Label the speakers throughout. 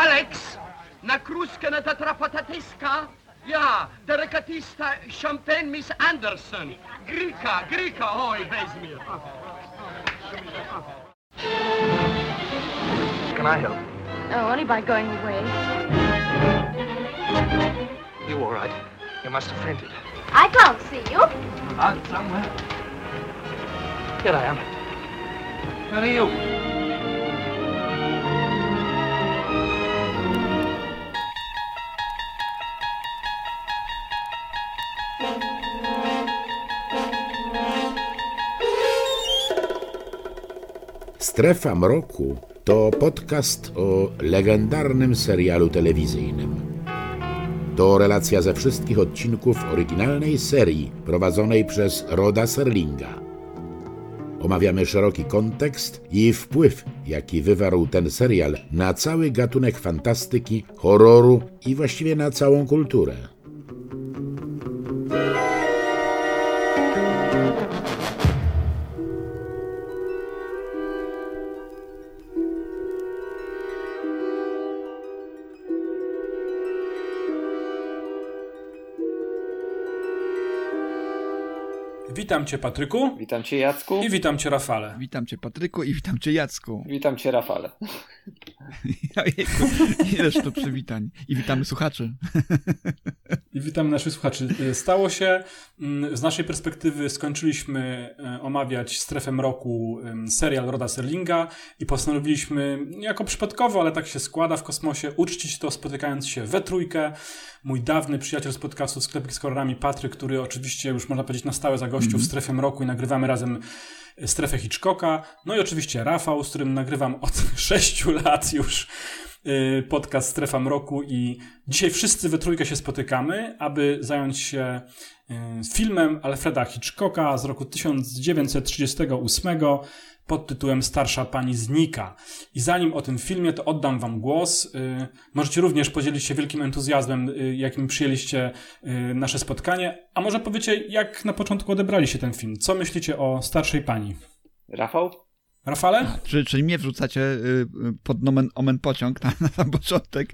Speaker 1: Alex, na kruskę na tatrapatatyska. Ja, derekatista Champagne Miss Anderson. Grika, Grika, oj, weźmie.
Speaker 2: Can I help?
Speaker 3: Oh, only by going away.
Speaker 2: You all right? You must have fainted.
Speaker 3: I can't see you.
Speaker 2: Out somewhere. Here I am. Where are you?
Speaker 4: Strefa Mroku to podcast o legendarnym serialu telewizyjnym. To relacja ze wszystkich odcinków oryginalnej serii prowadzonej przez Roda Serlinga. Omawiamy szeroki kontekst i wpływ, jaki wywarł ten serial na cały gatunek fantastyki, horroru i właściwie na całą kulturę.
Speaker 5: Witam Cię, Patryku.
Speaker 6: Witam Cię, Jacku.
Speaker 5: I witam Cię, Rafale.
Speaker 7: Witam Cię, Patryku, i witam Cię, Jacku.
Speaker 6: Witam Cię, Rafale.
Speaker 7: Ojejku, ileż to przywitań. I witamy słuchaczy.
Speaker 5: I witam naszych słuchaczy. Stało się, mm, z naszej perspektywy skończyliśmy e, omawiać Strefę Mroku, serial Roda Serlinga i postanowiliśmy, jako przypadkowo, ale tak się składa w kosmosie, uczcić to spotykając się we trójkę. Mój dawny przyjaciel z podcastu Sklepik z kolorami, Patryk, który oczywiście już można powiedzieć na stałe zagościł mm. W Strefie Mroku i nagrywamy razem strefę Hitchcocka. No i oczywiście Rafał, z którym nagrywam od sześciu lat już y, podcast Strefa Mroku i dzisiaj wszyscy we trójkę się spotykamy, aby zająć się y, filmem Alfreda Hitchcocka z roku 1938 pod tytułem Starsza Pani Znika. I zanim o tym filmie, to oddam Wam głos. Y, możecie również podzielić się wielkim entuzjazmem, y, jakim przyjęliście y, nasze spotkanie. A może powiecie, jak na początku odebraliście ten film? Co myślicie o Starszej Pani?
Speaker 6: Rafał?
Speaker 5: Rafale?
Speaker 7: Czyli, czyli mnie wrzucacie pod nomen omen pociąg na, na sam początek.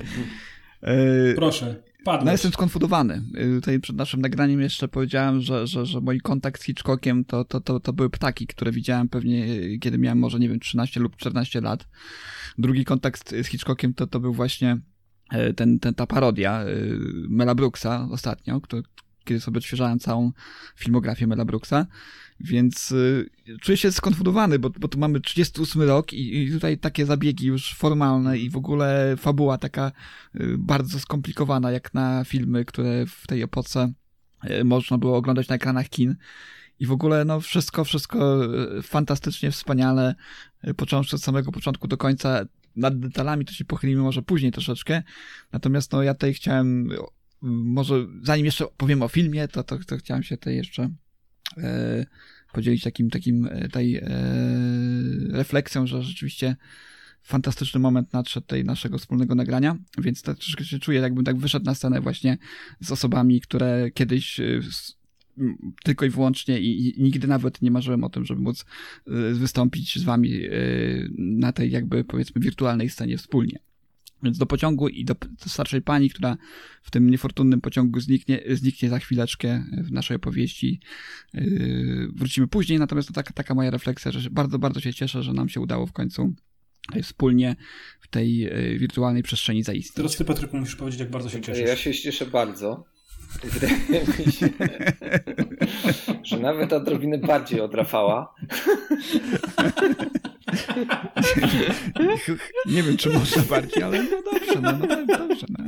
Speaker 5: Proszę. Padłeś.
Speaker 7: No jestem skonfudowany. Tutaj przed naszym nagraniem jeszcze powiedziałem, że, że, że mój kontakt z Hitchcockiem to, to, to, to były ptaki, które widziałem pewnie, kiedy miałem może, nie wiem, 13 lub 14 lat. Drugi kontakt z Hitchcockiem to, to był właśnie ten, ten, ta parodia Mela Brooksa ostatnio, który, kiedy sobie odświeżałem całą filmografię Mela Brooksa. Więc y, czuję się skonfundowany, bo, bo tu mamy 38 rok i, i, tutaj takie zabiegi już formalne i w ogóle fabuła taka y, bardzo skomplikowana, jak na filmy, które w tej epoce y, można było oglądać na ekranach kin. I w ogóle, no, wszystko, wszystko y, fantastycznie, wspaniale, y, począwszy od samego początku do końca. Nad detalami to się pochylimy może później troszeczkę. Natomiast, no, ja tutaj chciałem, może zanim jeszcze powiem o filmie, to, to, to chciałem się tutaj jeszcze podzielić takim, takim e, tej e, refleksją, że rzeczywiście fantastyczny moment nadszedł tej naszego wspólnego nagrania, więc tak troszkę się czuję, jakbym tak wyszedł na scenę właśnie z osobami, które kiedyś tylko i wyłącznie i, i, nigdy nawet nie marzyłem o tym, żeby móc wystąpić z wami na tej jakby powiedzmy wirtualnej scenie wspólnie. Więc do pociągu i do, starszej pani, która w tym niefortunnym pociągu zniknie, zniknie za chwileczkę w naszej opowieści. Yy, wrócimy później, natomiast to taka, taka moja refleksja, że bardzo, bardzo się cieszę, że nam się udało w końcu wspólnie w tej yy, wirtualnej przestrzeni zaistnieć.
Speaker 5: Teraz ty, Patryku, musisz powiedzieć, jak bardzo się cieszysz.
Speaker 6: Ja się cieszę bardzo. Wydaje mi się, że nawet odrobinę bardziej od Rafała.
Speaker 7: Nie wiem, czy można bardziej, ale no dobrze, no, no dobrze. No.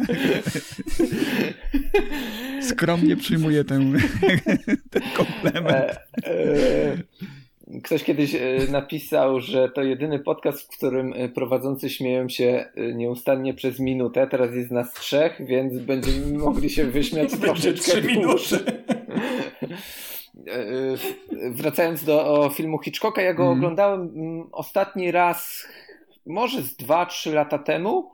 Speaker 7: Skromnie przyjmuję ten, ten komplement. E, e,
Speaker 6: ktoś kiedyś e, napisał, że to jedyny podcast, w którym prowadzący śmieją się nieustannie przez minutę. Teraz jest nas trzech, więc będziemy mogli się wyśmiać troszeczkę dłużej. Wracając do filmu Hitchcocka, ja go mm. oglądałem mm, ostatni raz może z 2-3 lata temu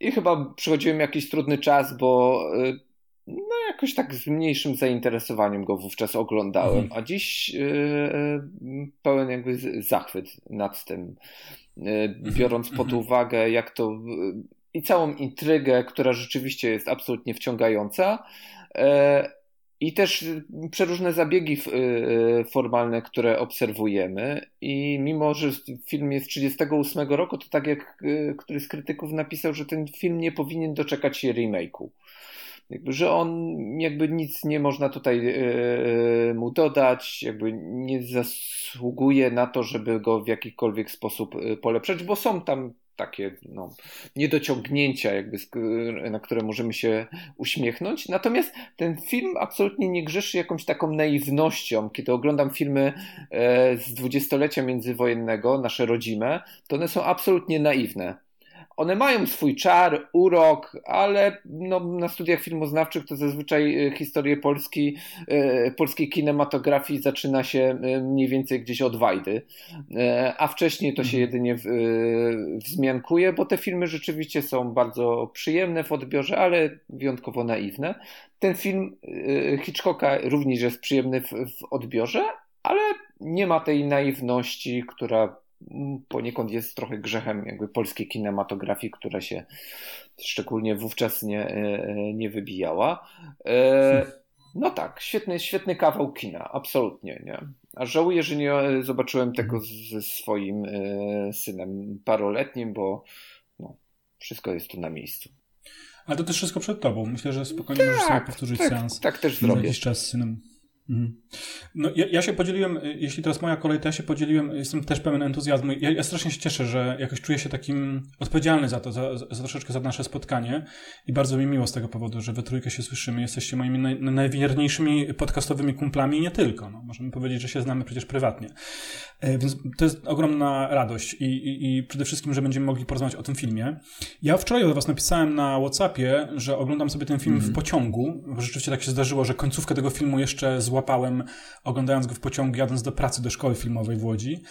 Speaker 6: i chyba przychodziłem jakiś trudny czas, bo y, no jakoś tak z mniejszym zainteresowaniem go wówczas oglądałem, mhm. a dziś yy, pełen jakby zachwyt nad tym, yy, biorąc pod mhm. uwagę jak to i całą intrygę, która rzeczywiście jest absolutnie wciągająca. I też przeróżne zabiegi formalne, które obserwujemy. I mimo, że film jest 38 roku, to tak jak któryś z krytyków napisał, że ten film nie powinien doczekać się remake'u. Jakby, że on jakby nic nie można tutaj mu dodać, jakby nie zasługuje na to, żeby go w jakikolwiek sposób polepszać, bo są tam takie no, niedociągnięcia, jakby, na które możemy się uśmiechnąć. Natomiast ten film absolutnie nie grzeszy jakąś taką naiwnością. Kiedy oglądam filmy z dwudziestolecia międzywojennego, nasze rodzime, to one są absolutnie naiwne. One mają swój czar, urok, ale no, na studiach filmoznawczych to zazwyczaj e, historię Polski, e, polskiej kinematografii zaczyna się e, mniej więcej gdzieś od Wajdy, a wcześniej to się mhm. jedynie wzmiankuje, bo te filmy rzeczywiście są bardzo przyjemne w odbiorze, ale wyjątkowo naiwne. Ten film Hitchcocka również jest przyjemny w, w odbiorze, ale nie ma tej naiwności, która poniekąd jest trochę grzechem jakby polskiej kinematografii, która się szczególnie wówczas nie, e, nie wybijała. E, no tak, świetny, świetny kawał kina, absolutnie, nie? A żałuję, że nie zobaczyłem tego ze swoim e, synem paroletnim, bo no, wszystko jest tu na miejscu.
Speaker 5: Ale to też wszystko przed tobą. Myślę, że spokojnie tak, możesz sobie powtórzyć
Speaker 6: tak,
Speaker 5: seans.
Speaker 6: Tak też zrobię.
Speaker 5: jakiś czas z synem. Mhm. No, ja, ja, się podzieliłem, y, jeśli teraz moja kolej, to ja się podzieliłem, jestem też pełen entuzjazmu. Ja, ja strasznie się cieszę, że jakoś czuję się takim odpowiedzialny za to, za, za, troszeczkę za nasze spotkanie i bardzo mi miło z tego powodu, że we trójkę się słyszymy. Jesteście moimi naj, najwierniejszymi podcastowymi kumplami i nie tylko. No, możemy powiedzieć, że się znamy przecież prywatnie. E, więc to jest ogromna radość i, i, i przede wszystkim, że będziemy mogli porozmawiać o tym filmie. Ja wczoraj do was napisałem na Whatsappie, że oglądam sobie ten film mm. w mhm. pociągu, rzeczywiście tak się zdarzyło, że końcówkę tego filmu jeszcze złapałem oglądając go w pociągu, jadąc do pracy do szkoły filmowej w Łodzi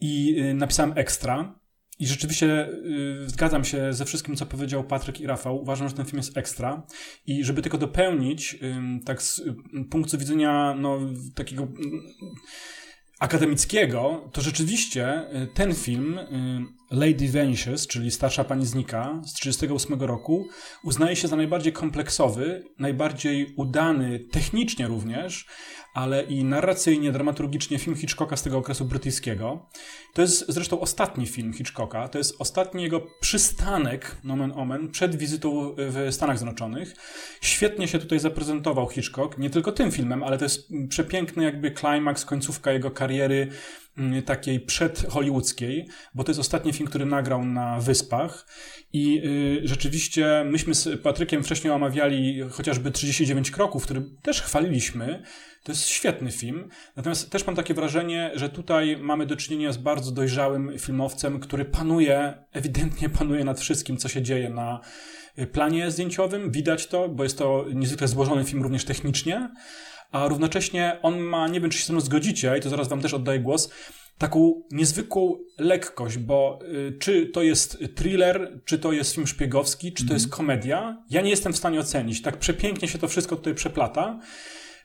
Speaker 5: i y, napisałem ekstra. I rzeczywiście y, zgadzam się ze wszystkim, co powiedział Patryk i Rafał. Uważam, że ten film jest ekstra. I żeby tylko dopełnić, tak z y, punktu widzenia no, takiego akademickiego, to rzeczywiście y, ten film Lady Vanishes, czyli Starsza Pani Znika z 1938 roku, uznaje się za najbardziej kompleksowy, najbardziej udany technicznie również, ale i narracyjnie, dramaturgicznie film Hitchcocka z tego okresu brytyjskiego. To jest zresztą ostatni film Hitchcocka, to jest ostatni jego przystanek, nomen omen, przed wizytą w Stanach Zjednoczonych. Świetnie się tutaj zaprezentował Hitchcock, nie tylko tym filmem, ale to jest przepiękny jakby klimaks, końcówka jego kariery takiej przedhollywoodzkiej, bo to jest ostatni film, który nagrał na Wyspach i y, rzeczywiście myśmy z Patrykiem wcześniej omawiali chociażby 39 kroków, który też chwaliliśmy, to jest świetny film, natomiast też mam takie wrażenie, że tutaj mamy do czynienia z bardzo dojrzałym filmowcem, który panuje, ewidentnie panuje nad wszystkim, co się dzieje na y, planie zdjęciowym. Widać to, bo jest to niezwykle złożony film również technicznie, a równocześnie on ma, nie wiem czy się ze mną zgodzicie, i to zaraz wam też oddaję głos, taką niezwykłą lekkość, bo y, czy to jest thriller, czy to jest film szpiegowski, czy to jest mhm. komedia, ja nie jestem w stanie ocenić. Tak przepięknie się to wszystko tutaj przeplata.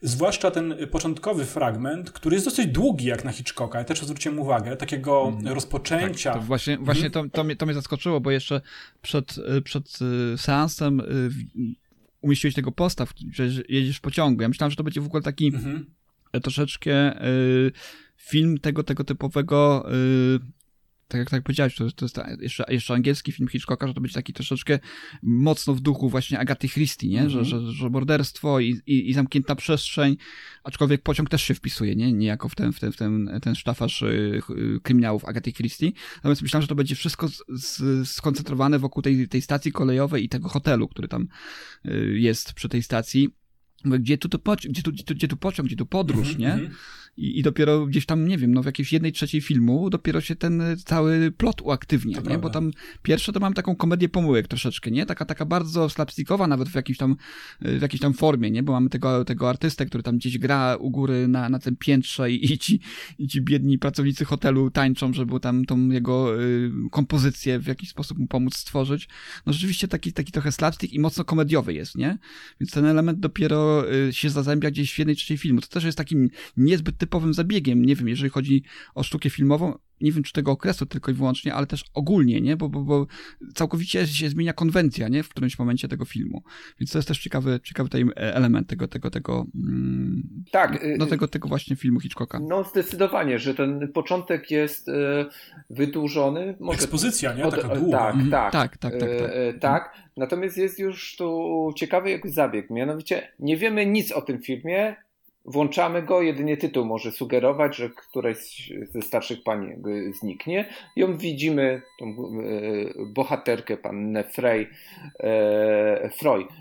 Speaker 5: Zwłaszcza ten początkowy fragment, który jest dosyć długi jak na Hitchcocka. Ja też zwróciłem uwagę, takiego mm. rozpoczęcia.
Speaker 7: Tak, to właśnie właśnie to, to, mnie, to mnie zaskoczyło, bo jeszcze przed, przed y, seansem y, umieściłeś tego postaw, że jedziesz w pociągu. Ja myślałem, że to będzie w ogóle taki -hmm. troszeczkę y, film tego, tego typowego tak jak tak powiedziałeś, to, to jest jeszcze, jeszcze angielski film Hitchcocka, że to będzie taki troszeczkę mocno w duchu właśnie Agaty Christie, nie? Mm -hmm. że, że, że morderstwo i, i, i, zamknięta przestrzeń, aczkolwiek pociąg też się wpisuje, nie? Niejako w ten, w ten, w ten, ten sztafasz y, kryminałów Agaty Christie. Natomiast myślałem, że to będzie wszystko z, z, skoncentrowane wokół tej, tej stacji kolejowej i tego hotelu, który tam y, jest przy tej stacji. Gdzie tu, to pociąg, gdzie, tu, gdzie, tu, gdzie tu pociąg, gdzie tu podróż, mm -hmm. nie? I, I dopiero gdzieś tam, nie wiem, no w jakiejś jednej trzeciej filmu dopiero się ten e, cały plot uaktywnia, to nie? Bo tam pierwsze to mam taką komedię pomyłek troszeczkę, nie? Taka, taka bardzo slapstickowa nawet w jakiejś tam, e, w jakiejś tam formie, nie? Bo mamy tego, tego artystę, który tam gdzieś gra u góry na, na tym piętrze i, i, ci, i ci biedni pracownicy hotelu tańczą, żeby tam tą jego y, kompozycję w jakiś sposób mu pomóc stworzyć. No rzeczywiście taki, taki trochę slapstick i mocno komediowy jest, nie? Więc ten element dopiero y, się zazębia gdzieś w jednej trzeciej filmu. To też jest takim niezbyt typowym zabiegiem, nie wiem, jeżeli chodzi o sztukę filmową, nie wiem czy tego okresu tylko i wyłącznie, ale też ogólnie, nie? Bo, bo, bo całkowicie się zmienia konwencja, nie? W którymś momencie tego filmu. Więc to jest też ciekawy, ciekawy tutaj element tego, tego, tego, mm,
Speaker 6: tak,
Speaker 7: no, tego, tego właśnie filmu Hitchcocka.
Speaker 6: No zdecydowanie, że ten początek jest e, wydłużony.
Speaker 5: Może... Ekspozycja, nie? Taka długa.
Speaker 6: Tak,
Speaker 7: mhm.
Speaker 6: tak,
Speaker 7: tak, tak, tak, tak.
Speaker 6: E, tak. Natomiast jest już tu ciekawy jakby zabieg, mianowicie nie wiemy nic o tym filmie, Włączamy go, jedynie tytuł może sugerować, że któraś ze starszych pań zniknie. Ją widzimy, tą e, bohaterkę, pannę Frey, e, Freud, e,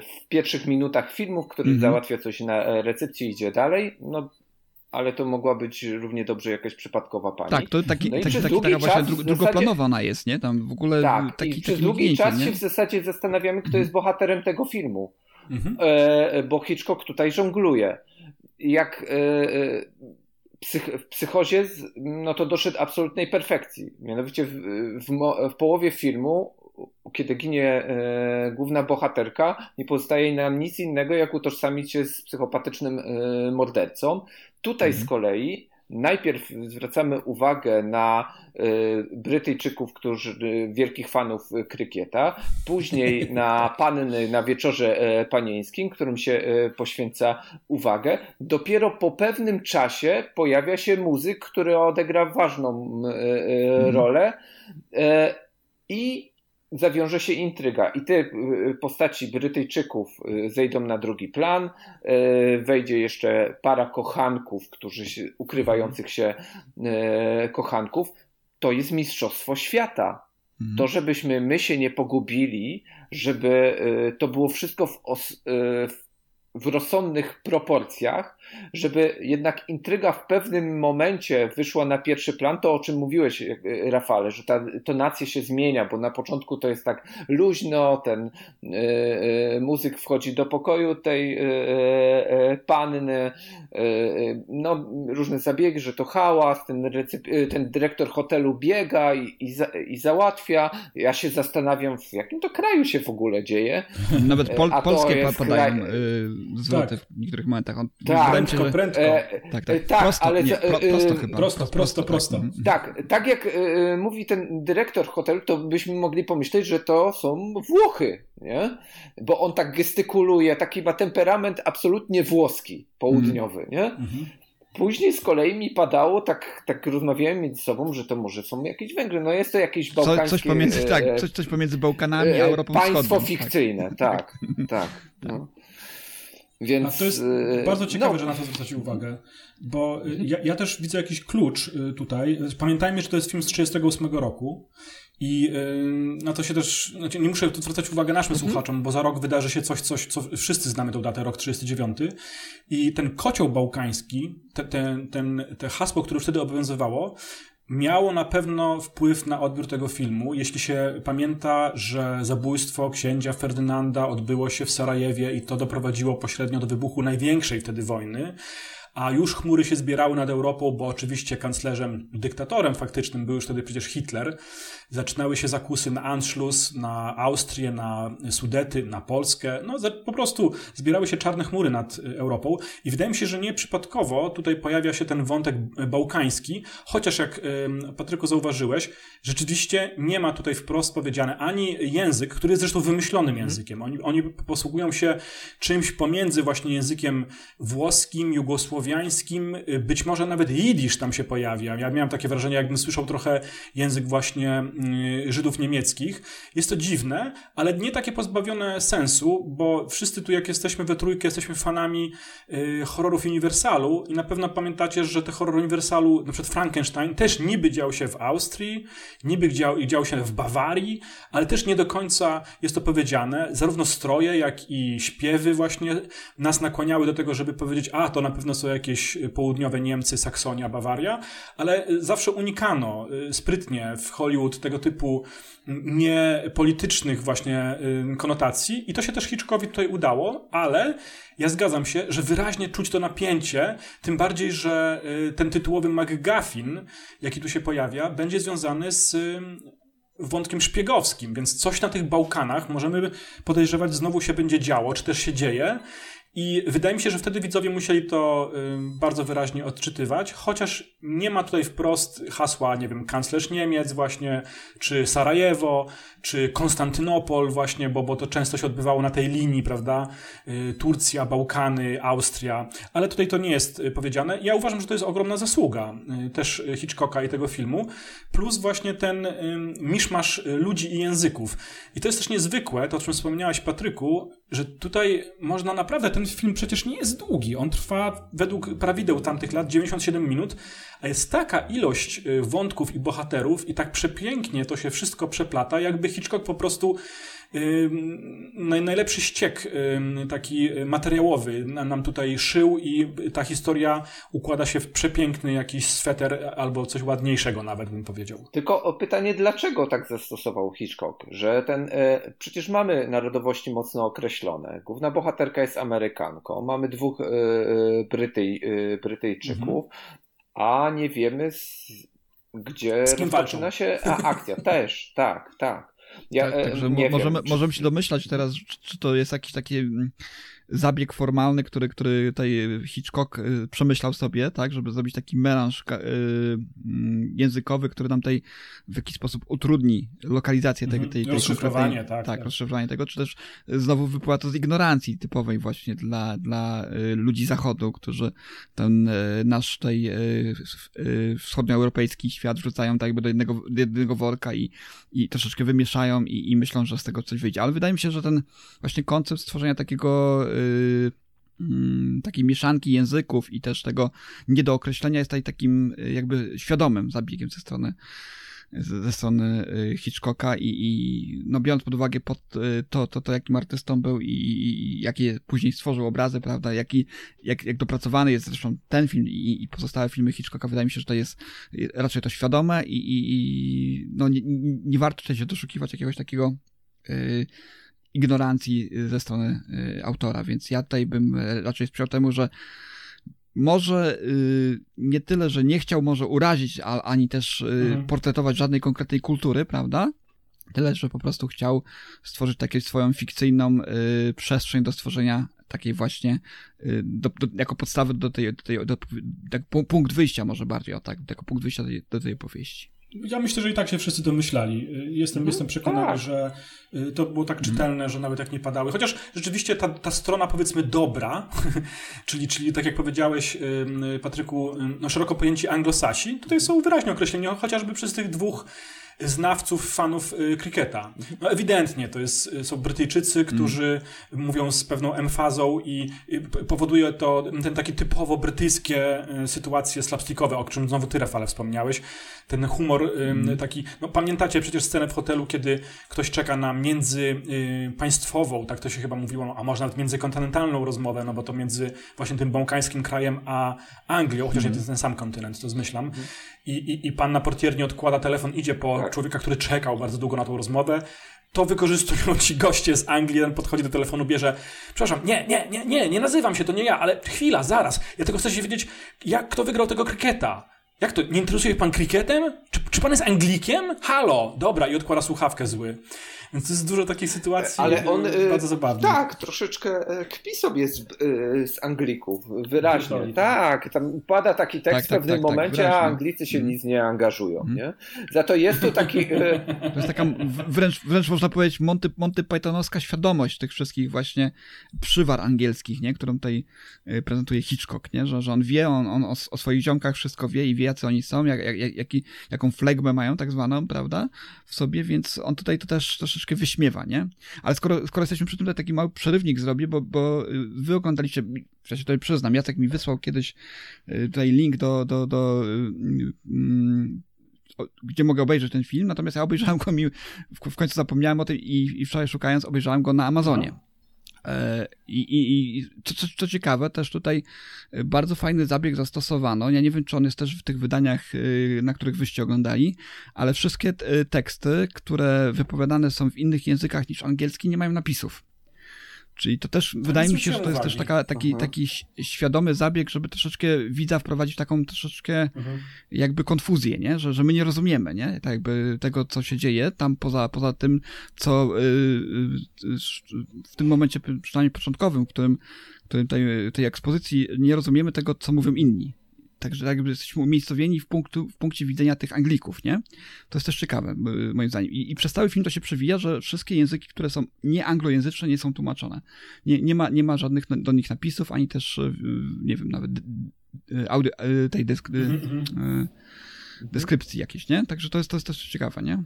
Speaker 6: w pierwszych minutach filmu, w -hmm. załatwia coś na recepcji i idzie dalej. No, ale to mogła być równie dobrze jakaś przypadkowa pani.
Speaker 7: Tak, to taki, no taki, taki taka właśnie dru, drugoplanowa ona jest, nie? Tam w ogóle
Speaker 6: tak,
Speaker 7: taki,
Speaker 6: i przez długi czas nie? się w zasadzie zastanawiamy, kto mhm. jest bohaterem tego filmu. Mhm. E, bo Hitchcock tutaj żongluje. Jak e, e, w psychozie, no to doszedł absolutnej perfekcji. Mianowicie w, w, w połowie filmu, kiedy ginie e, główna bohaterka, nie pozostaje nam nic innego, jak utożsamić się z psychopatycznym e, mordercą. Tutaj mhm. z kolei najpierw zwracamy uwagę na y, Brytyjczyków, którzy y, wielkich fanów krykieta, później na panny na wieczorze e, panieńskim, którym się e, poświęca uwagę. Dopiero po pewnym czasie pojawia się muzyk, który odegra ważną e, mhm. rolę i zawiąże się intryga i te y, postaci Brytyjczyków y, zejdą na drugi plan, y, wejdzie jeszcze para kochanków, którzy się, ukrywających się kochanków. To jest mistrzostwo świata. Mhm. To, żebyśmy my się nie pogubili, żeby to było wszystko w, os, w w rozsądnych proporcjach, żeby jednak intryga w pewnym momencie wyszła na pierwszy plan, to o czym mówiłeś, e, Rafale, że ta tonacja się zmienia, bo na początku to jest tak luźno, ten y, muzyk wchodzi do pokoju tej y, panny, no różne zabiegi, że to hałas, ten, ten dyrektor hotelu biega i, i, za, i, załatwia. Ja się zastanawiam, w jakim to kraju się w ogóle dzieje.
Speaker 7: Nawet pol, polskie padają kraj zwroty tak. w niektórych momentach. On
Speaker 6: tak,
Speaker 5: prędko, prędko.
Speaker 7: E, tak, tak. tak prosto, ale nie, pro, prosto chyba.
Speaker 5: Prosto, prosto, prosto.
Speaker 6: Tak, tak, tak jak e, mówi ten dyrektor hotelu, to byśmy mogli pomyśleć, że to są Włochy, nie? Bo on tak gestykuluje, taki ma temperament absolutnie włoski, południowy, mm. nie? Mm -hmm. Później z kolei mi padało, tak, tak rozmawiałem między sobą, że to może są jakieś Węgry. No jest to jakieś bałkańskie...
Speaker 7: Co, coś, pomiędzy, tak, e, coś, coś pomiędzy Bałkanami a Europą
Speaker 6: Państwo
Speaker 7: Wschodnią.
Speaker 6: Państwo fikcyjne, tak, tak. tak no. Więc,
Speaker 5: A to jest y, bardzo ciekawe, no. że na to zwracacie uwagę, bo y, ja, ja, też widzę jakiś klucz y, tutaj. Pamiętajmy, że to jest film z 1938 roku i na to się też, znaczy nie muszę tu zwracać uwagę naszym mhm. słuchaczom, bo za rok wydarzy się coś, coś, co wszyscy znamy tą datę, rok 39. I ten kocioł bałkański, te, te, ten, te hasło, które wtedy obowiązywało, miało na pewno wpływ na odbiór tego filmu, jeśli się pamięta, że zabójstwo księcia Ferdynanda odbyło się w Sarajewie i to doprowadziło pośrednio do wybuchu największej wtedy wojny a już chmury się zbierały nad Europą, bo oczywiście kanclerzem, dyktatorem faktycznym był już wtedy przecież Hitler. Zaczynały się zakusy na Anschluss, na Austrię, na Sudety, na Polskę. No po prostu zbierały się czarne chmury nad y, Europą i wydaje mi się, że nie przypadkowo tutaj pojawia się ten wątek bałkański, chociaż jak Patryku zauważyłeś, rzeczywiście nie ma tutaj wprost powiedziane ani język, który jest zresztą wymyślonym mhm. językiem. Oni, oni posługują się czymś pomiędzy właśnie językiem włoskim, jugosłowiańskim, słowiańskim, y, być może nawet jidysz tam się pojawia. Ja miałem takie wrażenie, jakbym słyszał trochę język właśnie y, Żydów niemieckich. Jest to dziwne, ale nie takie pozbawione sensu, bo wszyscy tu jak jesteśmy we trójkę, jesteśmy fanami y, horrorów Uniwersalu i na pewno pamiętacie, że te horror Uniwersalu, na przykład Frankenstein, też niby dział się w Austrii, niby dział, dział się w Bawarii, ale też nie do końca jest to powiedziane. Zarówno stroje, jak i śpiewy właśnie nas nakłaniały do tego, żeby powiedzieć, a to na pewno są jakieś południowe Niemcy, Saksonia, Bawaria, ale zawsze unikano y, sprytnie w Hollywood tego typu niepolitycznych właśnie y, konotacji. I to się też Hitchcockowi tutaj udało, ale ja zgadzam się, że wyraźnie czuć to napięcie, tym bardziej, że y, ten tytułowy McGuffin, jaki tu się pojawia, będzie związany z wątkiem szpiegowskim, więc coś na tych Bałkanach możemy podejrzewać znowu się będzie działo, czy też się dzieje I wydaje mi się, że wtedy widzowie musieli to bardzo wyraźnie odczytywać, chociaż nie ma tutaj wprost hasła, nie wiem, kanclerz Niemiec właśnie, czy Sarajewo, czy Konstantynopol właśnie, bo, bo to często się odbywało na tej linii, prawda? Y, Turcja, Bałkany, Austria, ale tutaj to nie jest y, powiedziane. Ja uważam, że to jest ogromna zasługa y, też Hitchcocka i tego filmu, plus właśnie ten miszmasz ludzi i języków. I to jest też niezwykłe, to o czym wspomniałaś Patryku, że tutaj można naprawdę, ten film przecież nie jest długi, on trwa według prawideł tamtych lat 97 minut, a jest taka ilość wątków i bohaterów i tak przepięknie to się wszystko przeplata, jakby Hitchcock po prostu najlepszy ściek taki materiałowy nam tutaj szył i ta historia układa się w przepiękny jakiś sweter albo coś ładniejszego nawet bym powiedział.
Speaker 6: Tylko pytanie, dlaczego tak zastosował Hitchcock? Że ten, e, przecież mamy narodowości mocno określone. Główna bohaterka jest Amerykanką, mamy dwóch e, e, Brytyj, Brytyjczyków, mhm. a nie wiemy z, gdzie rozpoczyna się a, akcja. Też, tak, tak.
Speaker 7: Ja, tak, także nie możemy, wiem, możemy się domyślać teraz, czy to jest jakiś taki mm, zabieg formalny, który, który tutaj Hitchcock y, przemyślał sobie, tak, żeby zrobić taki melanż y, mm, językowy, który nam tutaj w jakiś sposób utrudni lokalizację tej, tej, tej
Speaker 5: rozszyfrowanie, tak,
Speaker 7: tak, tak, rozszyfrowanie tego, czy też znowu wypływa to z ignorancji typowej właśnie dla, dla y, ludzi zachodu, którzy ten nasz tutaj wschodnioeuropejski świat wrzucają tak jakby do jednego, do jednego worka i, i troszeczkę wymieszają i, i myślą, że z tego coś wyjdzie. Ale wydaje mi się, że ten właśnie koncept stworzenia takiego takiej mieszanki języków i też tego niedookreślenia jest tutaj takim y, jakby świadomym zabiegiem ze strony ze strony y, Hitchcocka i, i no biorąc pod uwagę pod to, to, to, jakim artystą był i, i jakie później stworzył obrazy, prawda, jaki, jak, jak dopracowany jest zresztą ten film i, i pozostałe filmy Hitchcocka, wydaje mi się, że to jest raczej to świadome i, i, i no nie, nie warto się doszukiwać jakiegoś takiego ignorancji y, ze strony y, autora, więc ja tutaj bym e, raczej sprzyjał temu, że może y, nie tyle, że nie chciał może urazić, ani też mhm. portretować żadnej konkretnej kultury, prawda? Tyle, że po prostu chciał stworzyć taką swoją fikcyjną przestrzeń do stworzenia takiej właśnie do, do, jako podstawy do tej, do tej do, tak, punkt wyjścia może bardziej, o tak, jako punkt wyjścia do tej, do tej opowieści.
Speaker 5: Ja myślę, że i tak się wszyscy domyślali. Jestem, jestem przekonany, tak. że y, to było tak mhm. czytelne, że nawet jak nie padały. Chociaż rzeczywiście ta, ta strona, powiedzmy, dobra, czyli, czyli tak jak powiedziałeś, Patryku, no szeroko pojęci anglosasi, tutaj są wyraźnie określeni, chociażby przez tych dwóch znawców, fanów y, krykieta. No ewidentnie to jest, y, są Brytyjczycy, którzy mm. mówią z pewną emfazą i powoduje to ten taki typowo brytyjskie sytuacje slapstickowe, o czym znowu ty, Rafale, wspomniałeś ten humor mm. taki, no pamiętacie przecież scenę w hotelu, kiedy ktoś czeka na międzypaństwową, tak to się chyba mówiło, a może nawet międzykontynentalną rozmowę, no bo to między właśnie tym bałkańskim krajem a Anglią, chociaż mm. to jest ten sam kontynent, to zmyślam. Mm. I, i, I pan na portierni odkłada telefon, idzie po tak. Człowieka, który czekał bardzo długo na tą rozmowę, to wykorzystują ci goście z Anglii, jeden podchodzi do telefonu, bierze, przepraszam, nie, nie, nie, nie, nie nazywam się, to nie ja, ale chwila, zaraz, ja tylko chcę się wiedzieć, jak kto wygrał tego kryketa. Jak to? Nie interesuje pan kriketem? Czy, czy pan jest Anglikiem? Halo! Dobra, i odkłada słuchawkę zły. Więc to jest dużo takich sytuacji Ale on, y, bardzo zabawnych.
Speaker 6: Tak, troszeczkę e, kpi sobie z, z Anglików, wyraźnie. tak, tam pada taki tekst tak, w tak, pewnym tak, tak momencie, tak, a Anglicy się mm. nic nie angażują. Mm. Nie? Za to jest to taki... E,
Speaker 7: to jest taka wręcz, wręcz można powiedzieć Monty, Monty Pythonowska świadomość tych wszystkich właśnie przywar angielskich, nie? którą tutaj e, prezentuje Hitchcock, nie? Że, że on wie, on, on o, o swoich ziomkach wszystko wie i wie, jacy oni są, jak, jak, jak, jaką flegmę mają tak zwaną, prawda, w sobie, więc on tutaj to też troszeczkę troszeczkę wyśmiewa, nie? Ale skoro, skoro jesteśmy przy tym, to taki mały przerywnik zrobię, bo, bo y, wy oglądaliście, ja się tutaj przyznam, Jacek mi wysłał kiedyś y, tutaj link do, do, do mm, gdzie mogę obejrzeć ten film, natomiast ja obejrzałem go mi, w, końcu zapomniałem o tym i, i wczoraj szukając obejrzałem go na Amazonie. E, I, i, i co, co, co, ciekawe, też tutaj e, bardzo fajny zabieg zastosowano. Ja nie wiem, czy on jest też w tych wydaniach, e, na których wyście oglądali, ale wszystkie teksty, które wypowiadane są w innych językach niż angielski, nie mają napisów. Czyli to też, wydaje mi się, że to jest też taka, taki, taki świadomy zabieg, żeby troszeczkę widza wprowadzić w taką troszeczkę mhm. jakby konfuzję, nie? Że, że my nie rozumiemy, nie? Tak jakby tego, co się dzieje tam poza, poza tym, co yy, w tym momencie, przynajmniej początkowym, w którym, w którym tej, tej ekspozycji nie rozumiemy tego, co mówią inni. Także tak jakby jesteśmy umiejscowieni w, punktu, w punkcie widzenia tych Anglików, nie? To jest też ciekawe, moim zdaniem. I, I, przez cały film to się przewija, że wszystkie języki, które są nieanglojęzyczne, nie są tłumaczone. Nie, nie, ma, nie ma żadnych do nich napisów, ani też, e, nie wiem, nawet audio, e, tej desk, mm -hmm. deskrypcji jakiejś, nie? Także to jest, to jest też ciekawe, nie?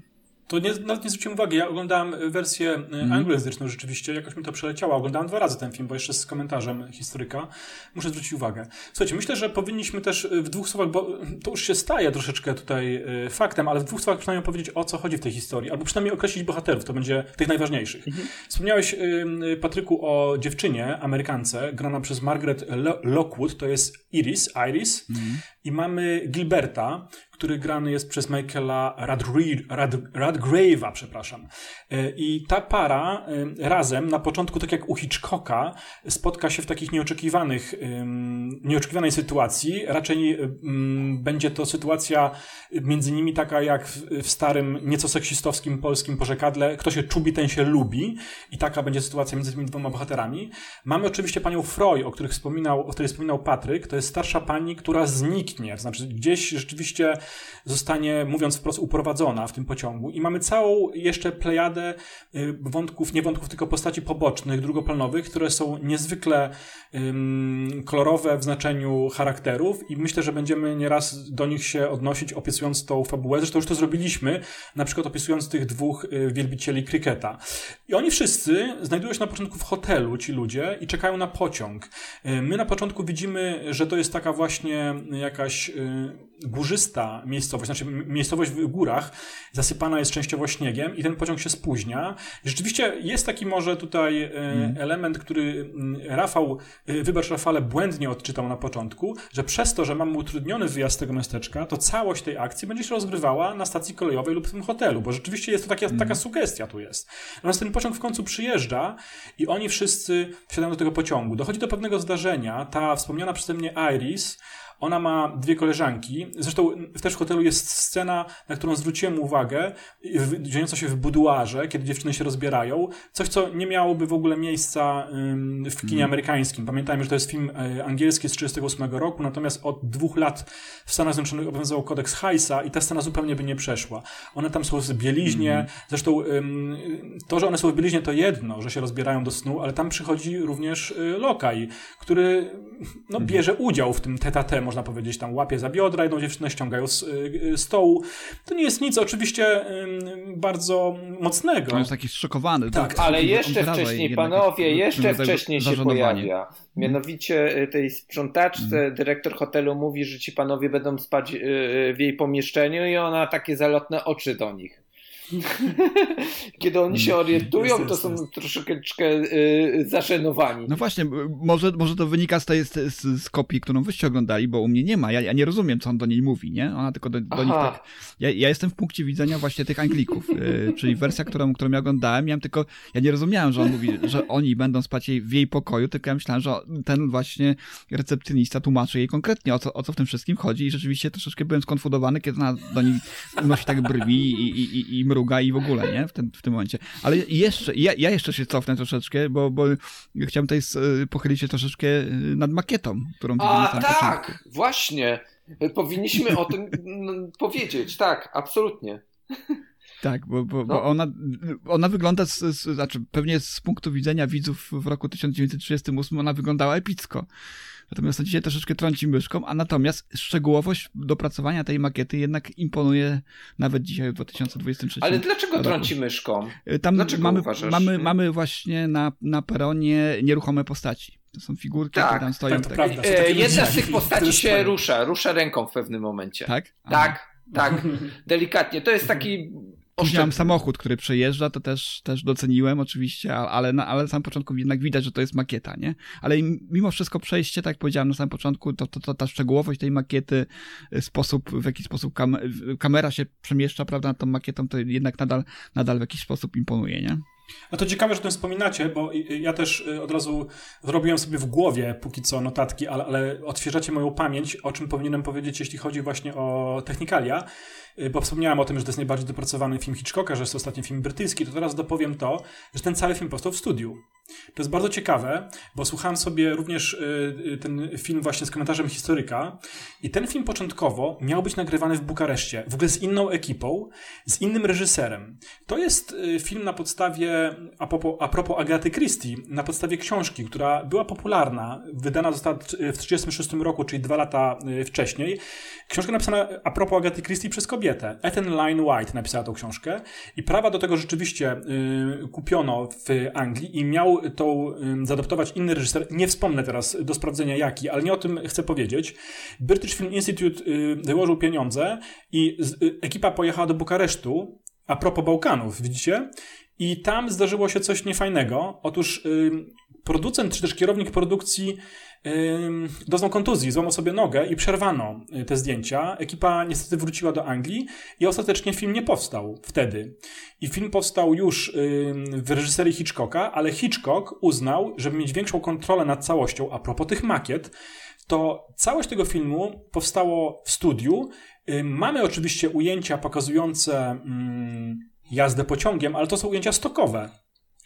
Speaker 5: To nie, nawet nie zwróciłem uwagi. Ja oglądałem wersję mm. anglojęzyczną rzeczywiście, jakoś mi to przeleciało. Oglądałem dwa razy ten film, bo jeszcze z komentarzem historyka. Muszę zwrócić uwagę. Słuchajcie, myślę, że powinniśmy też e, w dwóch słowach, bo to już się staje troszeczkę tutaj faktem, ale w dwóch słowach przynajmniej powiedzieć, o co chodzi w tej historii, albo przynajmniej określić bohaterów, to będzie tych najważniejszych. Mhm. Wspomniałeś, Patryku, o dziewczynie, Amerykance, grana przez Margaret Lockwood, to jest Iris, Iris, mhm. I mamy Gilberta, który grany jest przez Michaela Radgrave'a, przepraszam. E, I ta para e, razem, na początku, tak jak u Hitchcocka, spotka się w takich nieoczekiwanych, nieoczekiwanej sytuacji. Raczej będzie to sytuacja między nimi taka jak w starym, nieco seksistowskim polskim porzekadle, kto się czubi, ten się lubi. I taka będzie sytuacja między tymi dwoma bohaterami. Mamy oczywiście panią Freud, o, których wspominał, o której wspominał Patryk. To jest starsza pani, która zniknie. To znaczy gdzieś rzeczywiście zostanie, mówiąc wprost, uprowadzona w tym pociągu. I mamy całą jeszcze plejadę y, wątków, nie wątków, tylko postaci pobocznych, drugoplanowych, które są niezwykle kolorowe w znaczeniu charakterów i myślę, że będziemy nieraz do nich się odnosić, opisując tą fabułę. Zresztą już to zrobiliśmy, na przykład opisując tych dwóch y, wielbicieli kryketa. I oni wszyscy znajdują się na początku w hotelu, ci ludzie, i czekają na pociąg. Y, my na początku widzimy, że to jest taka właśnie jakaś górzysta miejscowość, znaczy miejscowość w górach, zasypana jest częściowo śniegiem i ten pociąg się spóźnia. Rzeczywiście jest taki może tutaj mm. element, który mm, Rafał, wybacz Rafale, błędnie odczytał na początku, że przez to, że mamy utrudniony wyjazd z tego miasteczka, to całość tej akcji będzie się rozgrywała na stacji kolejowej lub w tym hotelu, bo rzeczywiście jest to taka, mm. taka sugestia tu jest. Natomiast ten pociąg w końcu przyjeżdża i oni wszyscy wsiadają do tego pociągu. Dochodzi do pewnego zdarzenia. Ta wspomniana przeze mnie Iris ona ma dwie koleżanki. Zresztą też w hotelu jest scena, na którą zwróciłem uwagę, dziejąca się w buduarze, kiedy dziewczyny się rozbierają. Coś, co nie miałoby w ogóle miejsca w kinie mm. amerykańskim. Pamiętajmy, że to jest film e, angielski z 1938 roku, natomiast od dwóch lat w Stanach Zjednoczonych obowiązywał kodeks Heisa i ta scena zupełnie by nie przeszła. One tam są w bieliźnie. Mm. Zresztą to, że one są w bieliźnie to jedno, że się rozbierają do snu, ale tam przychodzi również y, lokaj, który no, mhm. bierze udział w tym tete można powiedzieć, tam łapie za biodra, jedną dziewczynę ściągają z y, stołu. To nie jest nic oczywiście bardzo mocnego.
Speaker 7: On jest taki szokowany.
Speaker 6: Tak, ale jeszcze wcześniej, panowie, jeszcze wcześniej się pojawia. Mianowicie y, tej sprzątaczce mm. dyrektor hotelu mówi, że ci panowie będą spać y, w jej pomieszczeniu i ona takie zalotne oczy do nich. Kiedy oni się mm. orientują, to są troszeczkę yy, zaszenowani.
Speaker 7: No właśnie, może, może to wynika z tej z, z, kopii, którą wyście oglądali, bo u mnie nie ma. Ja, ja nie rozumiem, co on do niej mówi, nie? Ona tylko do, do nich tak. Ja, ja jestem w punkcie widzenia właśnie tych Anglików, yy, czyli wersja, którą, którą ja oglądałem, miałem tylko. Ja nie rozumiałem, że on mówi, że oni będą spać jej w jej pokoju, tylko ja myślałem, że ten właśnie recepcjonista tłumaczy jej konkretnie, o co, o co w tym wszystkim chodzi, i rzeczywiście troszeczkę byłem skonfudowany, kiedy ona do nich unosi tak brwi i, i, i, i mruga i w ogóle, nie? W, ten, w tym momencie. Ale jeszcze, ja, ja jeszcze się cofnę troszeczkę, bo, bo chciałem tutaj pochylić się troszeczkę y, nad makietą, którą
Speaker 6: widzimy A, tak, początku. właśnie. Powinniśmy o tym powiedzieć, tak, absolutnie.
Speaker 7: Tak, bo, bo, no. bo ona, ona wygląda, z, z, znaczy pewnie z punktu widzenia widzów w roku 1938 ona wyglądała epicko. Natomiast dzisiaj troszeczkę trąci myszką, a natomiast szczegółowość dopracowania tej makiety jednak imponuje nawet dzisiaj w 2023
Speaker 6: Ale dlaczego roku. trąci myszką?
Speaker 7: Y, tam dlaczego mamy, mamy, mamy właśnie na, na peronie nieruchome postaci. To są figurki, tak, które tam stoją. Tak,
Speaker 6: tak. E, jedna z tych postaci się rusza, rusza ręką w pewnym momencie.
Speaker 7: Tak?
Speaker 6: Tak, tak, delikatnie. To jest taki
Speaker 7: Później samochód, który przejeżdża, to też, też doceniłem oczywiście, ale, na, ale na samym początku jednak widać, że to jest makieta, nie? Ale mimo wszystko przejście, tak jak powiedziałem na samym początku, to, to, to ta szczegółowość tej makiety, y, sposób, w jaki sposób kam kamera się przemieszcza, prawda, nad tą makietą, to jednak nadal, nadal w jakiś sposób imponuje, nie?
Speaker 5: No to ciekawe, że o tym wspominacie, bo ja też y, od razu zrobiłem sobie w głowie póki co notatki, ale, ale odświeżacie moją pamięć, o czym powinienem powiedzieć, jeśli chodzi właśnie o technikalia. Y, bo wspomniałem o tym, że to jest najbardziej dopracowany film Hitchcocka, że jest to ostatni film brytyjski, to teraz dopowiem to, że ten cały film powstał w studiu. To jest bardzo ciekawe, bo słuchałem sobie również y, ten film właśnie z komentarzem historyka i ten film początkowo miał być nagrywany w Bukareszcie, w ogóle z inną ekipą, z innym reżyserem. To jest film na podstawie, a propos, a propos Agaty Christie, na podstawie książki, która była popularna, wydana została w 1936 roku, czyli dwa lata wcześniej. Książka napisana a propos Agaty Christie przez kobietę. Ethan Line White napisała tą książkę i prawa do tego rzeczywiście y, kupiono w Anglii i miał tą zaadoptować inny reżyser. Nie wspomnę teraz do sprawdzenia jaki, ale nie o tym chcę powiedzieć. British Film Institute y, wyłożył pieniądze i y, ekipa pojechała do Bukaresztu a propos Bałkanów, widzicie? I tam zdarzyło się coś niefajnego. Otóż producent czy też kierownik produkcji doznał kontuzji, złamał sobie nogę i przerwano y, te zdjęcia. Ekipa niestety wróciła do Anglii i ostatecznie film nie powstał wtedy. I film powstał już w reżyserii Hitchcocka, ale Hitchcock uznał, żeby mieć większą kontrolę nad całością, a propos tych makiet, to całość tego filmu powstało w studiu. Mamy oczywiście ujęcia pokazujące jazdę pociągiem, ale to są ujęcia stokowe.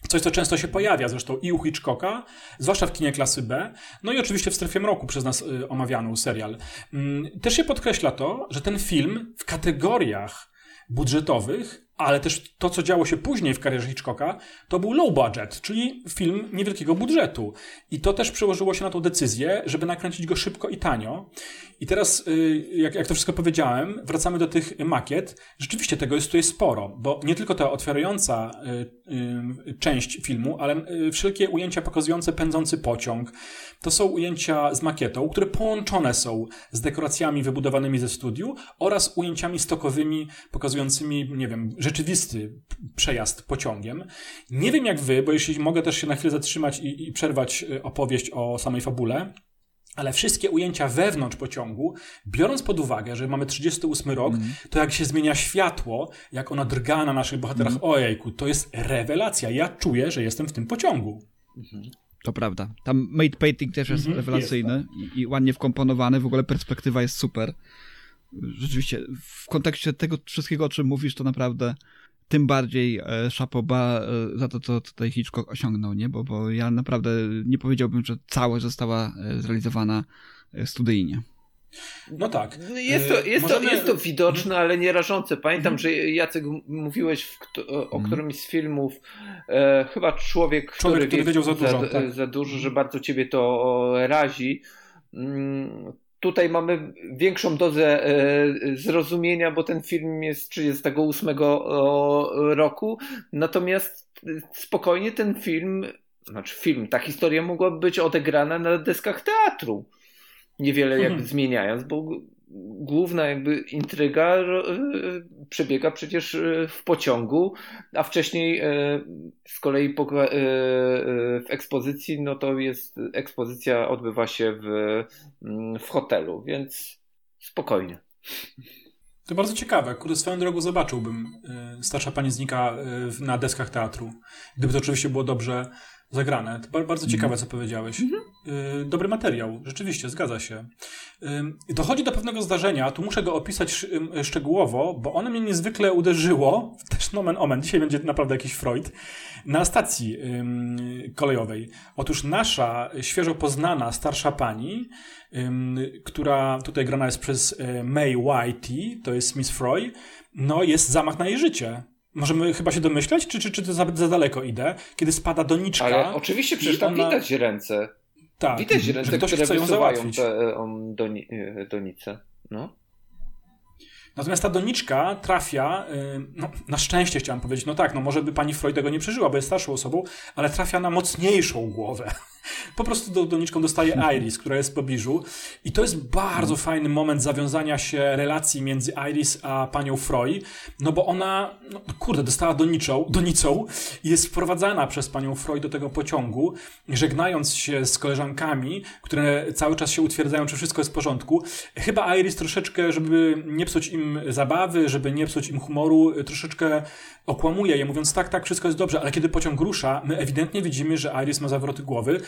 Speaker 5: Coś, co często się pojawia zresztą i u Hitchcocka, zwłaszcza w kinie klasy B, no i oczywiście w Strefie Mroku przez nas y, omawiany serial. Mm, też się podkreśla to, że ten film w kategoriach budżetowych ale też to, co działo się później w karierze Hitchcocka, to był low budget, czyli film niewielkiego budżetu. I to też przełożyło się na tą decyzję, żeby nakręcić go szybko i tanio. I teraz, y, jak, jak to wszystko powiedziałem, wracamy do tych makiet. Rzeczywiście tego jest tutaj sporo, bo nie tylko ta otwierająca y, y, część filmu, ale wszelkie ujęcia pokazujące pędzący pociąg. To są ujęcia z makietą, które połączone są z dekoracjami wybudowanymi ze studiu oraz ujęciami stokowymi pokazującymi, nie wiem, rzeczywisty przejazd pociągiem. Nie wiem jak wy, bo jeśli mogę też się na chwilę zatrzymać i, i przerwać y, opowieść o samej fabule, ale wszystkie ujęcia wewnątrz pociągu, biorąc pod uwagę, że mamy 38 rok, mm. to jak się zmienia światło, jak ona drga na naszych bohaterach, mm. ojejku, to jest rewelacja. Ja czuję, że jestem w tym pociągu.
Speaker 7: Mm. To prawda. Tam made painting też jest mm -hmm, rewelacyjny jest, tak. i, i, ładnie wkomponowany. W ogóle perspektywa jest super rzeczywiście w kontekście tego wszystkiego, o czym mówisz, to naprawdę tym bardziej e, Szapoba e, za to, co tutaj Hitchcock osiągnął, nie? Bo, bo ja naprawdę nie powiedziałbym, że całość została e, zrealizowana studyjnie.
Speaker 5: No tak.
Speaker 6: Jest to, jest Możemy... to, jest to widoczne, ale nie rażące. Pamiętam, mhm. że Jacek mówiłeś w, o mhm. którymś z filmów, e, chyba człowiek,
Speaker 5: człowiek który, który wiedział za dużo,
Speaker 6: za, tak. za dużo, że bardzo ciebie to razi. Tutaj mamy większą dozę e, zrozumienia, bo ten film jest 38 roku, natomiast spokojnie ten film, znaczy film, ta historia mogłaby być odegrana na deskach teatru. Niewiele jakby hmm. zmieniając, bo główna jakby intryga e, przebiega przecież e, w pociągu, a wcześniej e, z kolei w ekspozycji, no to jest ekspozycja odbywa się w, mm, w hotelu, więc spokojnie.
Speaker 5: To bardzo ciekawe. Kurde, swoją drogą zobaczyłbym Starsza Pani znika na deskach teatru. Gdyby to oczywiście było dobrze zagrane. To bardzo ciekawe, mhm. co powiedziałeś. Mhm. Y, dobry materiał, rzeczywiście, zgadza się. Y, dochodzi do pewnego zdarzenia, tu muszę go opisać szczegółowo, bo ono mnie niezwykle uderzyło, też nomen omen, dzisiaj będzie naprawdę jakiś Freud, na stacji kolejowej. Otóż nasza świeżo poznana starsza pani, która tutaj grana jest przez y, May Whitey, to jest Miss Freud, no jest zamach na jej życie. Możemy chyba się domyślać, czy, czy, czy to za, za daleko idę, kiedy spada doniczka.
Speaker 6: Ale oczywiście, przecież tam ona... widać ręce. Tak, widać ręce, które chce ją załatwić. te um, doni, e, donice. No.
Speaker 5: Natomiast ta doniczka trafia, no, na szczęście chciałem powiedzieć, no tak, no może by pani Freud tego nie przeżyła, bo jest starszą osobą, ale trafia na mocniejszą głowę. Po prostu do, doniczką dostaje Iris, która jest w pobliżu. I to jest bardzo fajny moment zawiązania się relacji między Iris a panią Freud, no bo ona, no, kurde, dostała doniczą, donicą i jest wprowadzana przez panią Freud do tego pociągu, żegnając się z koleżankami, które cały czas się utwierdzają, czy wszystko jest w porządku. Chyba Iris troszeczkę, żeby nie psuć im zabawy, żeby nie psuć im humoru, troszeczkę okłamuje je, mówiąc tak, tak, wszystko jest dobrze, ale kiedy pociąg rusza, my ewidentnie widzimy, że Iris ma zawroty głowy.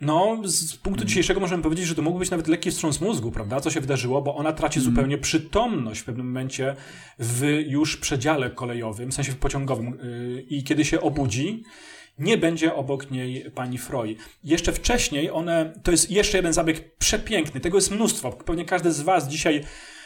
Speaker 5: No, z punktu dzisiejszego możemy powiedzieć, że to mógł być nawet lekki wstrząs mózgu, prawda? Co się wydarzyło, bo ona traci mm. zupełnie przytomność w pewnym momencie w już przedziale kolejowym, w sensie w pociągowym. Yy, I kiedy się obudzi, nie będzie obok niej pani Freud. Jeszcze wcześniej one, to jest jeszcze jeden zabieg przepiękny, tego jest mnóstwo. Pewnie każdy z was dzisiaj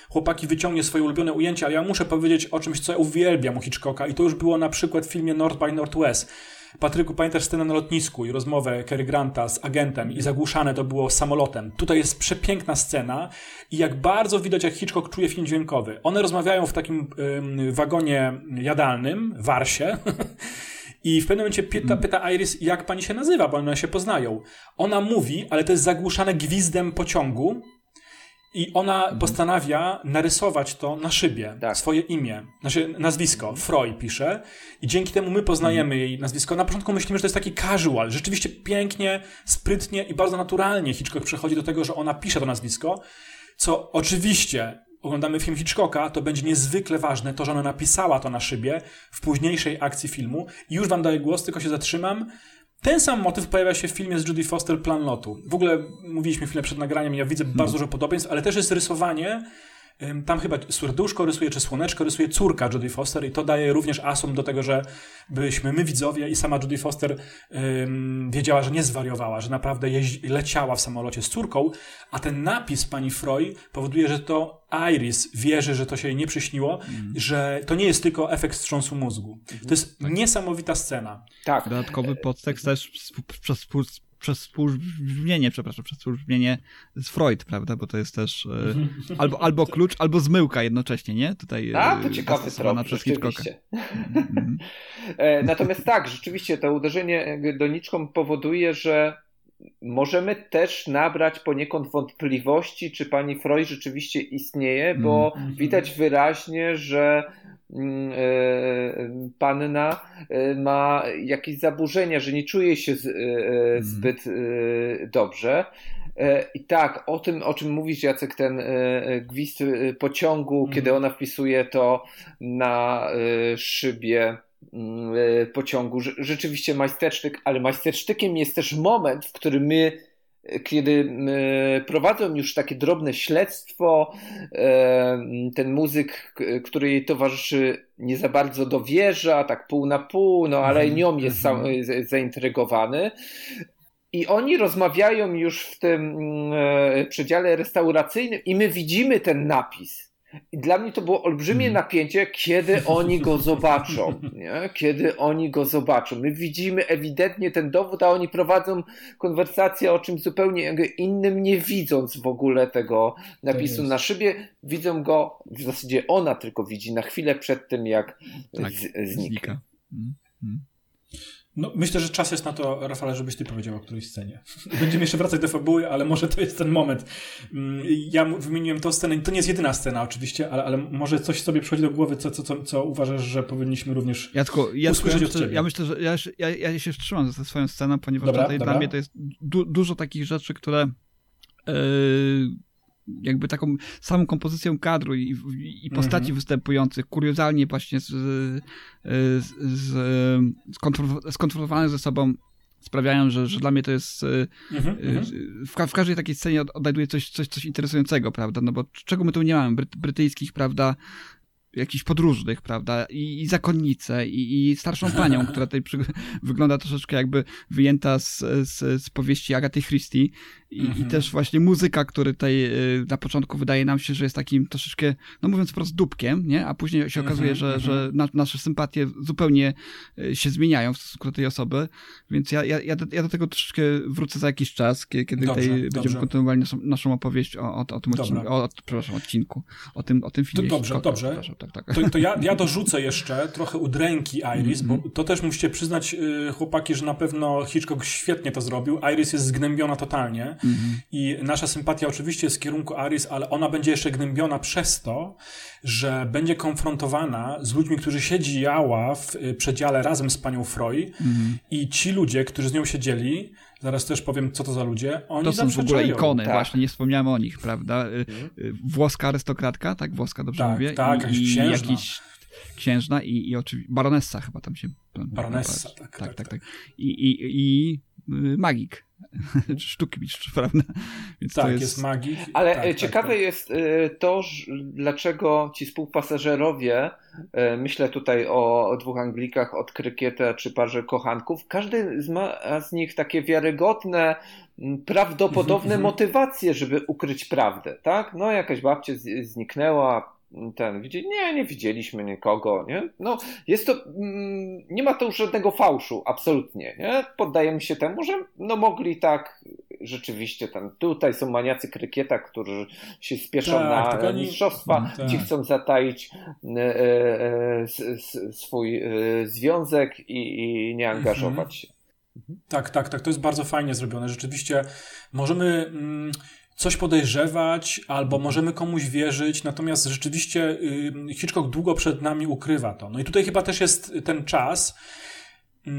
Speaker 5: chłopaki wyciągnie swoje ulubione ujęcie, ale ja muszę powiedzieć o czymś, co ja uwielbiam u Hitchcocka i to już było na przykład w filmie North by Northwest. Patryku, pamiętasz scenę na lotnisku i rozmowę Cary Granta z agentem i zagłuszane to było samolotem. Tutaj jest przepiękna scena i jak bardzo widać, jak Hitchcock czuje film dźwiękowy. One rozmawiają w takim ym, wagonie jadalnym, Warsie. I w pewnym momencie pyta, pyta Iris, jak pani się nazywa, bo one się poznają. Ona mówi, ale to jest zagłuszane gwizdem pociągu, i ona mhm. postanawia narysować to na szybie, tak. swoje imię, znaczy nazwisko. Freud pisze i dzięki temu my poznajemy mhm. jej nazwisko. Na początku myślimy, że to jest taki casual. Rzeczywiście pięknie, sprytnie i bardzo naturalnie Hitchcock przechodzi do tego, że ona pisze to nazwisko, co oczywiście oglądamy film Hitchcocka, to będzie niezwykle ważne to, że ona napisała to na szybie w późniejszej akcji filmu. I już wam daję głos, tylko się zatrzymam. Ten sam motyw pojawia się w filmie z Judy Foster Plan Lotu. W ogóle mówiliśmy chwilę przed nagraniem, ja widzę hmm. bardzo dużo podobieństw, ale też jest rysowanie tam chyba serduszko rysuje, czy słoneczko rysuje córka Jodie Foster i to daje również asum do tego, że byśmy my widzowie i sama Jodie Foster um, wiedziała, że nie zwariowała, że naprawdę leciała w samolocie z córką, a ten napis pani Freud powoduje, że to Iris wierzy, że to się jej nie przyśniło, mm. że to nie jest tylko efekt wstrząsu mózgu. To jest tak. niesamowita scena.
Speaker 7: Tak. Dodatkowy podtekst też przez przez współbrzmienie, przepraszam, przez współbrzmienie z Freud, prawda, bo to jest też e, albo, albo klucz, albo zmyłka jednocześnie, nie?
Speaker 6: Tutaj A, to e, ciekawy trop, przez rzeczywiście. Mhm. E, natomiast tak, rzeczywiście to uderzenie doniczką powoduje, że możemy też nabrać poniekąd wątpliwości, czy pani Freud rzeczywiście istnieje, bo mm. widać wyraźnie, że panna e, ma jakieś zaburzenia, że nie czuje się e, mm. zbyt dobrze. I tak, o tym, o czym mówisz, Jacek, ten gwizd pociągu, mm. kiedy ona wpisuje to na szybie Mm, e, pociągu. Rzeczywiście majstersztyk, ale majstersztykiem jest też moment, w którym my e, kiedy e, prowadzą już takie drobne śledztwo, ten muzyk, który jej towarzyszy, nie za bardzo dowierza, tak pół na pół, no ale mhm, nią jest mhm. zaintrygowany. I oni rozmawiają już w tym przedziale restauracyjnym, i my widzimy ten napis. I dla mnie to było olbrzymie mhm. napięcie, kiedy oni go zobaczą. Nie? Kiedy oni go zobaczą. My widzimy ewidentnie ten dowód, a oni prowadzą konwersację o czymś zupełnie innym, nie widząc w ogóle tego napisu na szybie. Widzą go, w zasadzie ona tylko widzi na chwilę przed tym, jak tak, z, znika. Mm, mm.
Speaker 5: No, myślę, że czas jest na to, Rafale, żebyś ty powiedział o którejś scenie. Będziemy jeszcze wracać do fabuły, ale może to jest ten moment. Mm, ja wymieniłem tę scenę, to nie jest jedyna scena oczywiście, ale, ale może coś sobie przychodzi do głowy, co, co, co, co uważasz, że powinniśmy również
Speaker 7: Jacku, Jacku, usłyszeć ja myślę, ja myślę, że ja, ja, ja się wstrzymam ze swoją sceną, ponieważ dobra, tutaj dobra. dla mnie to jest du dużo takich rzeczy, które yy, jakby taką samą kompozycją kadru i, i postaci mhm. występujących, kuriozalnie właśnie z, z, z, skontrolowane ze sobą sprawiają, że, że dla mnie to jest mhm, mhm. w, w, każdej takiej scenie odnajduje coś, coś, coś interesującego, prawda, no bo czego my tu nie mamy, Bryt, brytyjskich, prawda, jakichś podróżnych, prawda, i, i zakonnicę, i, i starszą panią, która tutaj wygląda troszeczkę jakby wyjęta z, z, z powieści Agaty Christie I, mm -hmm. I, też właśnie muzyka, który tutaj y, na początku wydaje nam się, że jest takim troszeczkę, no mówiąc wprost, dupkiem, nie? A później się okazuje, mm -hmm, że, mm -hmm. że na, nasze sympatie zupełnie y, się zmieniają w stosunku do tej osoby. Więc ja, ja, ja, do, ja do tego troszeczkę wrócę za jakiś czas, kiedy dobrze, tutaj dobrze. będziemy kontynuowali naszą, naszą opowieść o, o, o tym odcinku, o, przepraszam, odcinku, o tym, o tym filmie.
Speaker 5: To dobrze, dobrze. Tak, tak. To, to ja, ja dorzucę jeszcze trochę udręki Iris, bo to też musicie przyznać, y, chłopaki, że na pewno Hitchcock świetnie to zrobił. Iris jest zgnębiona totalnie i nasza sympatia oczywiście jest w kierunku Iris, ale ona będzie jeszcze gnębiona przez to, że będzie konfrontowana z ludźmi, którzy siedziała w y, przedziale razem z panią Freud i ci ludzie, którzy z nią siedzieli, Zaraz też powiem, co to za ludzie. Oni
Speaker 7: to są w ogóle ikony, tak. właśnie, nie wspomniałem o nich, prawda? Y, włoska arystokratka, tak? Włoska, dobrze
Speaker 5: tak,
Speaker 7: mówię?
Speaker 5: Tak, I, księżna. jakiś
Speaker 7: księżna i, i oczywiście baronessa chyba tam się...
Speaker 5: Baronessa, tak, tak,
Speaker 7: tak, tak, tak. I, i, i y, magik. Sztuki mistrz, prawda?
Speaker 5: Więc tak, jest... jest magik.
Speaker 6: Ale
Speaker 5: tak,
Speaker 6: ciekawe tak, tak. jest y, to, dlaczego ci współpasażerowie, y, myślę tutaj o dwóch Anglikach od Krykieta czy parze kochanków, każdy ma z nich takie wiarygodne, prawdopodobne motywacje, żeby ukryć prawdę, tak? No jakaś babcia zniknęła, ten, widzi, nie, nie widzieliśmy nikogo, nie? No, jest to, mm, nie ma to już żadnego fałszu, absolutnie, nie? Poddajemy się temu, że no mogli tak rzeczywiście tam, tutaj są maniacy krykieta, którzy się spieszą tak, na mistrzostwa, oni... tak. ci chcą zataić e, e, e swój e, związek i, i nie angażować mhm. się.
Speaker 5: Tak, tak, tak, to jest bardzo fajnie zrobione, rzeczywiście możemy... Mm, coś podejrzewać, albo możemy komuś wierzyć, natomiast rzeczywiście Hitchcock długo przed nami ukrywa to. No i tutaj chyba też jest ten czas,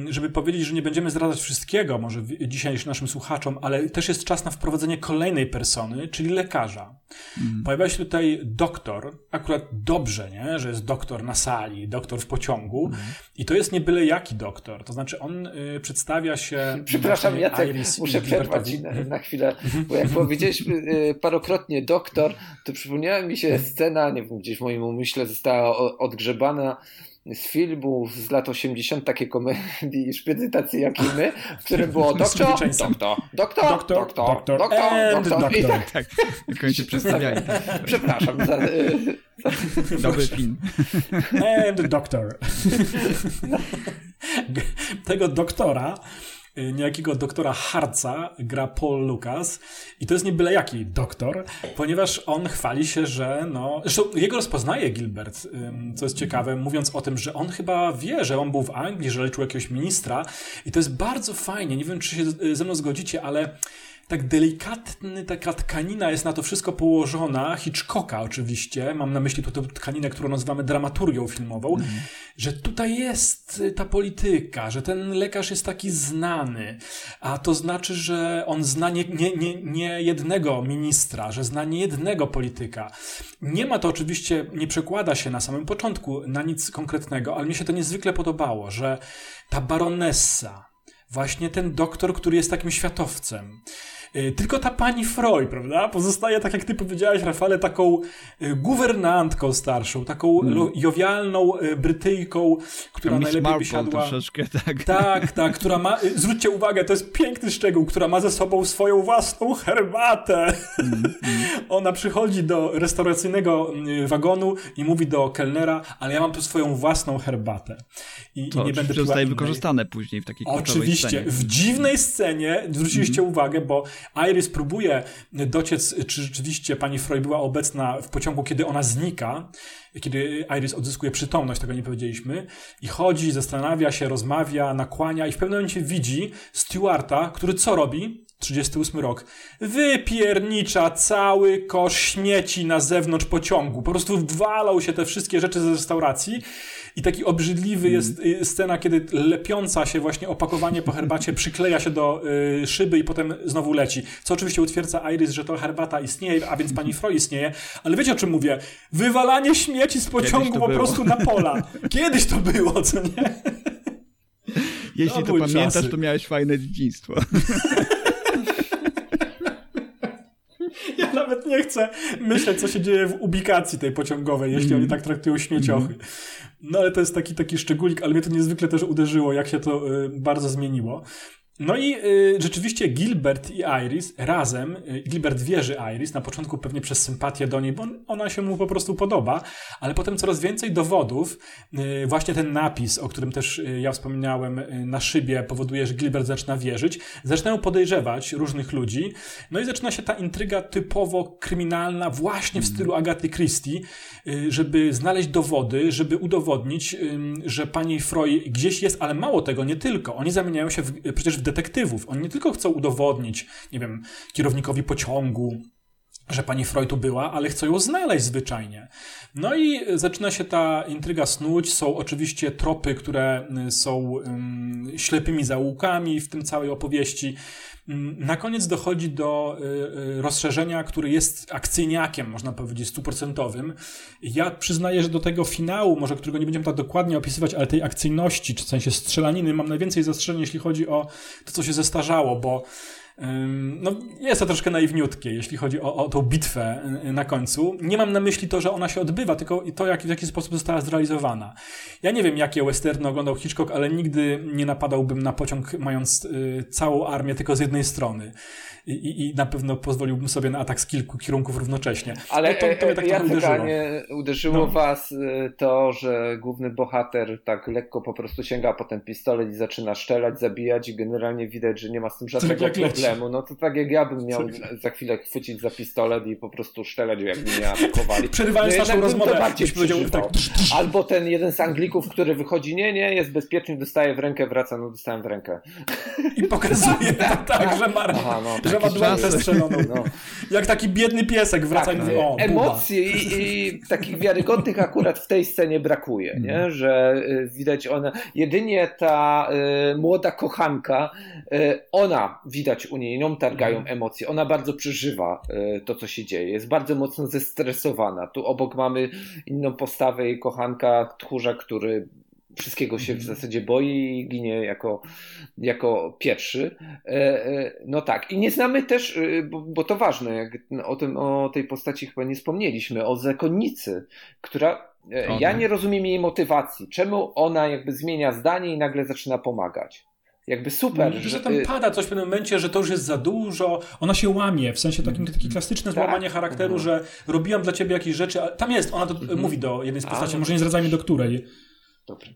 Speaker 5: żeby powiedzieć, że nie będziemy zdradzać wszystkiego, może dzisiaj naszym słuchaczom, ale też jest czas na wprowadzenie kolejnej persony, czyli lekarza. Mm. Pojawia się tutaj doktor, akurat dobrze, nie? że jest doktor na sali, doktor w pociągu mm. i to jest nie byle jaki doktor, to znaczy on y, przedstawia się...
Speaker 6: Przepraszam Jacek, Iris muszę przerwać na, na, chwilę, bo jak powiedzieliśmy y, parokrotnie doktor, to przypomniała mi się scena, nie wiem, gdzieś w moim umyśle została odgrzebana, z filmu z lat 80 takie komedii szpiedy tacy jak i my, w którym było doktor, doktor, doktor, doktor, doktor, doktor, doktor, i tak. tak.
Speaker 7: Tylko się przedstawiali.
Speaker 6: Przepraszam za...
Speaker 7: Dobry film.
Speaker 5: And doctor. Tego doktora niejakiego doktora Harca gra Paul Lucas. I to jest nie byle jaki doktor, ponieważ on chwali się, że no, zresztą jego rozpoznaje Gilbert, co jest ciekawe, mówiąc o tym, że on chyba wie, że on był w Anglii, że leczył jakiegoś ministra. I to jest bardzo fajnie, nie wiem czy się ze mną zgodzicie, ale tak delikatny, taka tkanina jest na to wszystko położona, Hitchcocka oczywiście, mam na myśli tę tkaninę, którą nazywamy dramaturgią filmową, mm. że tutaj jest ta polityka, że ten lekarz jest taki znany, a to znaczy, że on zna nie, nie, nie, nie jednego ministra, że zna nie jednego polityka. Nie ma to oczywiście, nie przekłada się na samym początku na nic konkretnego, ale mi się to niezwykle podobało, że ta baronessa, właśnie ten doktor, który jest takim światowcem, Y, tylko ta pani Freud, prawda, pozostaje, tak jak ty powiedziałeś, Rafale, taką y, guwernantką starszą, taką mm. jowialną y, Brytyjką, która Miss najlepiej by siadła...
Speaker 7: troszeczkę, tak.
Speaker 5: Tak, tak, która ma... Zwróćcie uwagę, to jest piękny szczegół, która ma ze sobą swoją własną herbatę. Mm, mm. Ona przychodzi do restauracyjnego wagonu i mówi do kelnera, ale ja mam tu swoją własną herbatę.
Speaker 7: I, to i nie będę zostaje wykorzystane później w takiej
Speaker 5: Oczywiście, w dziwnej scenie, zwróciliście mm. uwagę, bo Iris próbuje dociec, czy rzeczywiście pani Freud była obecna w pociągu, kiedy ona znika, kiedy Iris odzyskuje przytomność, tego nie powiedzieliśmy, i chodzi, zastanawia się, rozmawia, nakłania i w pewnym momencie widzi Stewarta, który co robi? 38 rok. Wypiernicza cały kosz śmieci na zewnątrz pociągu. Po prostu walał się te wszystkie rzeczy z restauracji i taki obrzydliwy mm. jest y, scena, kiedy lepiąca się właśnie opakowanie po herbacie przykleja się do y, szyby i potem znowu leci. Co oczywiście utwierdza Iris, że to herbata istnieje, a więc pani Freud istnieje. Ale wiecie o czym mówię? Wywalanie śmieci z pociągu po prostu na pola. Kiedyś to było, co nie?
Speaker 7: Jeśli to, to pamiętasz, czasy. to miałeś fajne dzieciństwo.
Speaker 5: Ja nawet nie chcę myśleć, co się dzieje w ubikacji tej pociągowej, jeśli oni tak traktują śmieciochy. No ale to jest taki, taki szczególik, ale mnie to niezwykle też uderzyło, jak się to y, bardzo zmieniło. No i y, rzeczywiście Gilbert i Iris razem, y, Gilbert wierzy Iris, na początku pewnie przez sympatię do niej, bo ona się mu po prostu podoba, ale potem coraz więcej dowodów, y, właśnie ten napis, o którym też y, ja wspominałem y, na szybie, powoduje, że Gilbert zaczyna wierzyć, zaczynają podejrzewać różnych ludzi, no i zaczyna się ta intryga typowo kryminalna, właśnie w stylu Agaty Christie, y, żeby znaleźć dowody, żeby udowodnić, że pani Freud gdzieś jest, ale mało tego, nie tylko. Oni zamieniają się w, przecież w detektywów. Oni nie tylko chcą udowodnić, nie wiem, kierownikowi pociągu, że pani Freud tu była, ale chcą ją znaleźć zwyczajnie. No i zaczyna się ta intryga snuć. Są oczywiście tropy, które y, są ym, ślepymi zaułkami w tym całej opowieści. Ym, Na koniec dochodzi do y, y, rozszerzenia, który jest akcyjniakiem, można powiedzieć, stuprocentowym. Ja przyznaję, że do tego finału, może którego nie będziemy tak dokładnie opisywać, ale tej akcyjności, czy w sensie strzelaniny, mam najwięcej zastrzeżeń, jeśli chodzi o to, co się zestarzało, bo No, jest to troszkę naiwniutkie, jeśli chodzi o, o tą bitwę y, na końcu. Nie mam na myśli to, że ona się odbywa, tylko to, jak, w jaki sposób została zrealizowana. Ja nie wiem, jakie westerny oglądał Hitchcock, ale nigdy nie napadałbym na pociąg, mając y, całą armię tylko z jednej strony. I, i, I na pewno pozwoliłbym sobie na atak z kilku kierunków równocześnie.
Speaker 6: Ale
Speaker 5: no, to, to mnie tak trochę
Speaker 6: Jacek,
Speaker 5: uderzyło.
Speaker 6: a nie uderzyło
Speaker 5: No.
Speaker 6: was y, to, że główny bohater tak lekko po prostu sięga po ten pistolet i zaczyna strzelać, zabijać i generalnie widać, że nie ma z tym żadnego
Speaker 5: leci.
Speaker 6: problemu. No to tak jak ja bym miał
Speaker 5: Tak.
Speaker 6: za chwilę chwycić za pistolet i po prostu strzelać, jakby mnie atakowali.
Speaker 5: Przerywając naszą
Speaker 6: jednak bym
Speaker 5: rozmowę,
Speaker 6: bardziej
Speaker 5: tak,
Speaker 6: Albo ten jeden z Anglików, który wychodzi, nie, nie, jest bezpieczny, dostaje w rękę, wraca, no dostałem w rękę.
Speaker 5: I pokazuje to tak, że ma,
Speaker 6: Aha, no,
Speaker 5: że dłoń
Speaker 7: czasy.
Speaker 5: przestrzeloną.
Speaker 6: No.
Speaker 5: Jak taki biedny piesek wraca
Speaker 6: Tak,
Speaker 5: o,
Speaker 6: emocji i, i takich wiarygodnych akurat w tej scenie brakuje,
Speaker 5: Mhm.
Speaker 6: nie? że y, widać ona, jedynie ta y, młoda kochanka, y, ona widać u niej, nią targają
Speaker 5: Mhm.
Speaker 6: emocje, ona bardzo przeżywa y, to, co się dzieje, jest bardzo mocno zestresowana. Tu obok mamy inną postawę jej kochanka, tchórza, który wszystkiego się
Speaker 5: Mhm.
Speaker 6: w zasadzie boi i ginie jako, jako pierwszy. E, e, No tak, i nie znamy też, e, bo, bo to ważne, jak o, tym, o tej postaci chyba nie wspomnieliśmy, o zakonnicy, która. e,
Speaker 7: O,
Speaker 6: Ja nie rozumiem jej motywacji. Czemu ona jakby zmienia zdanie i nagle zaczyna pomagać? Jakby super.
Speaker 5: Że tam
Speaker 6: y,
Speaker 5: pada coś w pewnym momencie, że to już jest za dużo, ona się łamie, w sensie takim takie klasyczne
Speaker 6: Tak.
Speaker 5: złamanie charakteru,
Speaker 6: Mhm.
Speaker 5: że robiłam dla ciebie jakieś rzeczy, a tam jest, ona to
Speaker 6: Mhm.
Speaker 5: mówi do jednej z
Speaker 6: A,
Speaker 5: postaci,
Speaker 6: no
Speaker 5: może nie zdradzajmy do której.
Speaker 6: Dobra.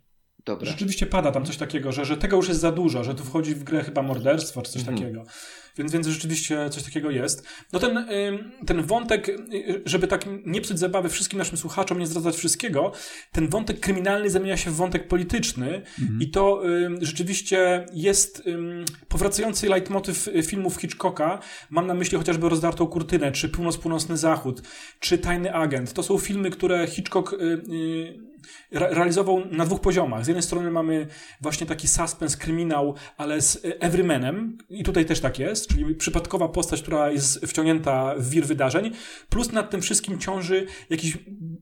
Speaker 6: Dobra.
Speaker 5: Rzeczywiście pada tam coś takiego, że, że tego już jest za dużo, że tu wchodzi w grę chyba morderstwo czy coś
Speaker 6: Mhm.
Speaker 5: takiego. Więc, więc rzeczywiście coś takiego jest. No ten, ten wątek, y, żeby tak nie psuć zabawy wszystkim naszym słuchaczom, nie zdradzać wszystkiego, ten wątek kryminalny zamienia się w wątek polityczny i to rzeczywiście jest powracający leitmotyw y, filmów Hitchcocka. Mam na myśli chociażby Rozdartą kurtynę, czy Północ, Północny Zachód, czy Tajny Agent. To są filmy, które Hitchcock y, re- realizował na dwóch poziomach. Z jednej strony mamy właśnie taki suspens, kryminał, ale z Everymanem i tutaj też tak jest, czyli przypadkowa postać, która jest wciągnięta w wir wydarzeń, plus nad tym wszystkim ciąży jakiś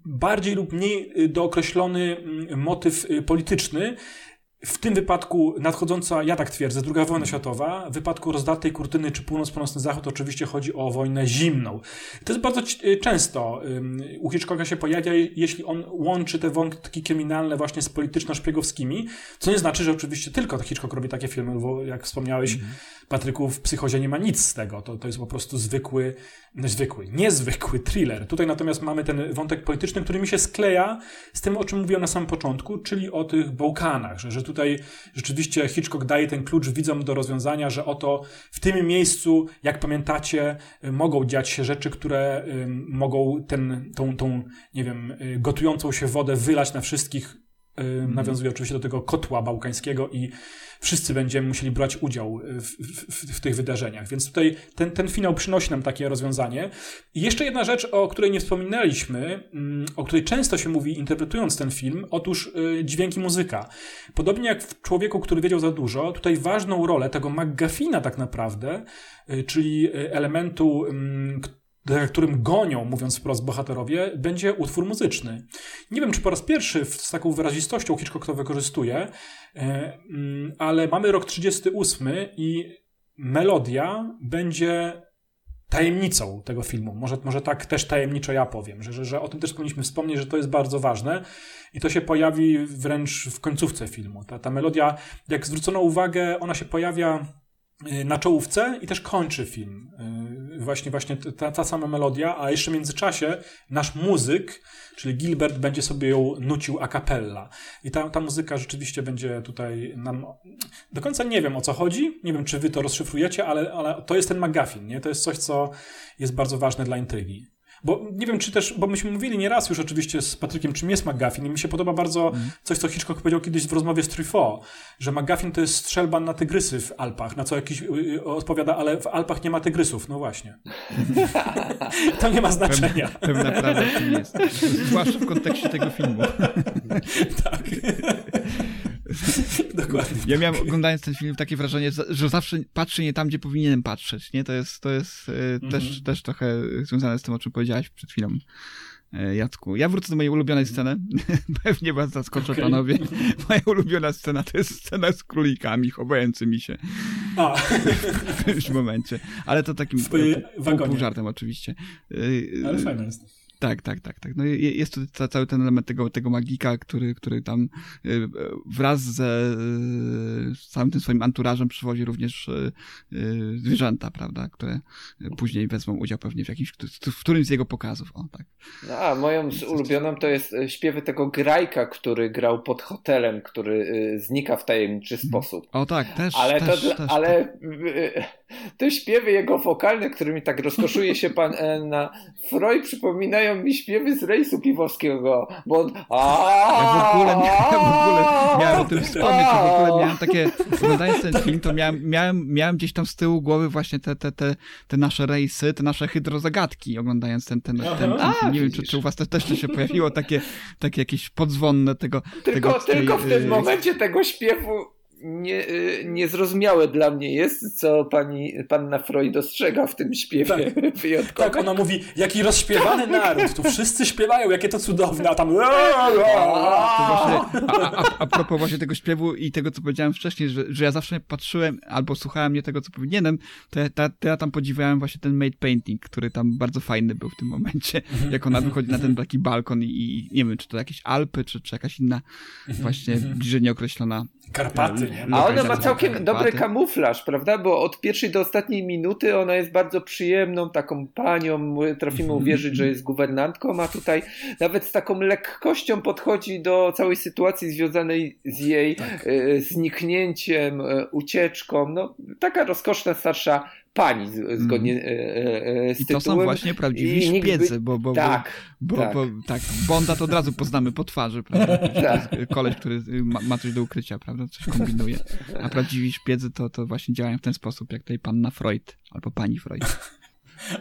Speaker 5: bardziej lub mniej y, dookreślony mm, motyw y, polityczny, w tym wypadku nadchodząca, ja tak twierdzę, druga wojna światowa, w wypadku rozdartej kurtyny czy północ-północny zachód oczywiście chodzi o wojnę zimną. To jest bardzo y, często u Hitchcocka się pojawia, jeśli on łączy te wątki kryminalne właśnie z polityczno-szpiegowskimi, co nie znaczy, że oczywiście tylko Hitchcock robi takie filmy, bo jak wspomniałeś, Patryku, w Psychozie nie ma nic z tego. To, to jest po prostu zwykły, zwykły, niezwykły thriller. Tutaj natomiast mamy ten wątek polityczny, który mi się skleja z tym, o czym mówiłem na samym początku, czyli o tych Bałkanach, że, że tutaj rzeczywiście Hitchcock daje ten klucz widzom do rozwiązania, że oto w tym miejscu, jak pamiętacie, y, mogą dziać się rzeczy, które y, mogą ten, tą, tą, nie wiem, y, gotującą się wodę wylać na wszystkich y, nawiązuje oczywiście do tego kotła bałkańskiego i wszyscy będziemy musieli brać udział w, w, w tych wydarzeniach. Więc tutaj ten, ten finał przynosi nam takie rozwiązanie. I jeszcze jedna rzecz, o której nie wspominaliśmy, mm, o której często się mówi interpretując ten film, otóż y, dźwięki muzyka. Podobnie jak w Człowieku, który wiedział za dużo, tutaj ważną rolę tego McGuffina tak naprawdę, y, czyli y, elementu, mm, za którym gonią, mówiąc wprost, bohaterowie, będzie utwór muzyczny. Nie wiem, czy po raz pierwszy z taką wyrazistością Hitchcock to wykorzystuje, e, mm, ale mamy rok 38 i melodia będzie tajemnicą tego filmu. Może, może tak też tajemniczo ja powiem, że, że, że o tym też powinniśmy wspomnieć, że to jest bardzo ważne i to się pojawi wręcz w końcówce filmu. Ta, ta melodia, jak zwrócono uwagę, ona się pojawia na czołówce i też kończy film. Y, właśnie, właśnie ta, ta sama melodia, a jeszcze w międzyczasie nasz muzyk, czyli Gilbert, będzie sobie ją nucił a cappella. I ta, ta muzyka rzeczywiście będzie tutaj nam... Do końca nie wiem o co chodzi, nie wiem czy wy to rozszyfrujecie, ale, ale to jest ten McGuffin, nie? To jest coś, co jest bardzo ważne dla intrygi. Bo nie wiem, czy też, bo myśmy mówili nieraz już oczywiście z Patrykiem, czym jest McGuffin i mi się podoba bardzo mm. coś, co Hitchcock powiedział kiedyś w rozmowie z Truffaut, że McGuffin to jest strzelba na tygrysy w Alpach, na co jakiś y, y, odpowiada, ale w Alpach nie ma tygrysów. No właśnie. to nie ma znaczenia.
Speaker 7: Pewna prawda w tym jest. Zwłaszcza w kontekście tego filmu.
Speaker 5: tak. Dokładnie.
Speaker 7: Ja miałem oglądając ten film takie wrażenie, że zawsze patrzy nie tam, gdzie powinienem patrzeć. Nie? To jest, to jest mm -hmm. też, też trochę związane z tym, o czym powiedziałeś przed chwilą. E, Jacku. Ja wrócę do mojej ulubionej sceny. Pewnie was zaskoczę, okay. panowie. Moja ulubiona scena to jest scena z królikami chowającymi się.
Speaker 5: A.
Speaker 7: w którymś momencie. Ale to takim pół, pół żartem oczywiście.
Speaker 5: Ale fajne jest.
Speaker 7: Tak, tak, tak, tak. No jest tu cały ten element tego, tego magika, który, który tam y, wraz ze z całym tym swoim anturażem przywozi również y, y, zwierzęta, prawda, które później wezmą udział pewnie w jakimś, w którymś z jego pokazów. O, tak.
Speaker 6: No, a moją ulubioną to jest śpiewy tego grajka, który grał pod hotelem, który znika w tajemniczy mhm. sposób.
Speaker 7: O tak, też.
Speaker 6: Ale,
Speaker 7: też,
Speaker 6: to,
Speaker 7: też,
Speaker 6: ale tak. te śpiewy jego wokalne, którymi tak rozkoszuje się pan e, na Freud, przypominają mi śpiewy z rejsu piwowskiego, bo on...
Speaker 7: Ja w ogóle, ja w ogóle miałem o tym wspomnieć, w ogóle miałem takie, oglądając ten film, to miałem, miałem, miałem gdzieś tam z tyłu głowy właśnie te, te, te, te nasze rejsy, te nasze hydrozagadki, oglądając ten, ten, ten. Nie wiem, czy, czy u was też, też się pojawiło takie, takie jakieś podzwonne tego...
Speaker 6: Tylko,
Speaker 7: tego,
Speaker 6: tylko w tym y, momencie tego śpiewu nie, y, niezrozumiałe dla mnie jest, co pani, panna Freud dostrzega w tym śpiewie
Speaker 5: tak.
Speaker 6: wyjątkowym.
Speaker 5: Tak, ona mówi, jaki rozśpiewany naród, tu wszyscy śpiewają, jakie to cudowne, a tam...
Speaker 7: Właśnie, a, a, a propos właśnie tego śpiewu i tego, co powiedziałem wcześniej, że, że ja zawsze patrzyłem albo słuchałem nie tego, co powinienem, to ja, to, to ja tam podziwiałem właśnie ten made painting, który tam bardzo fajny był w tym momencie, jak ona wychodzi na ten taki balkon i, i nie wiem, czy to jakieś Alpy, czy, czy jakaś inna właśnie bliżej nieokreślona
Speaker 5: Karpaty.
Speaker 6: Nie? A ona ma całkiem dobry kamuflaż, prawda? Bo od pierwszej do ostatniej minuty ona jest bardzo przyjemną taką panią. Trafimy mhm. uwierzyć, że jest guwernantką, a tutaj nawet z taką lekkością podchodzi do całej sytuacji związanej z jej tak. e, zniknięciem, e, ucieczką. No, taka rozkoszna starsza pani zgodnie mm. z I
Speaker 7: to są właśnie prawdziwi szpiedzy, bo, bo, tak, bo, tak. Bo, tak, Bonda to od razu poznamy po twarzy, prawda? tak. koleś, który ma, ma, coś do ukrycia, prawda? Coś kombinuje. A prawdziwi szpiedzy to, to właśnie działają w ten sposób, jak tutaj panna Freud albo pani Freud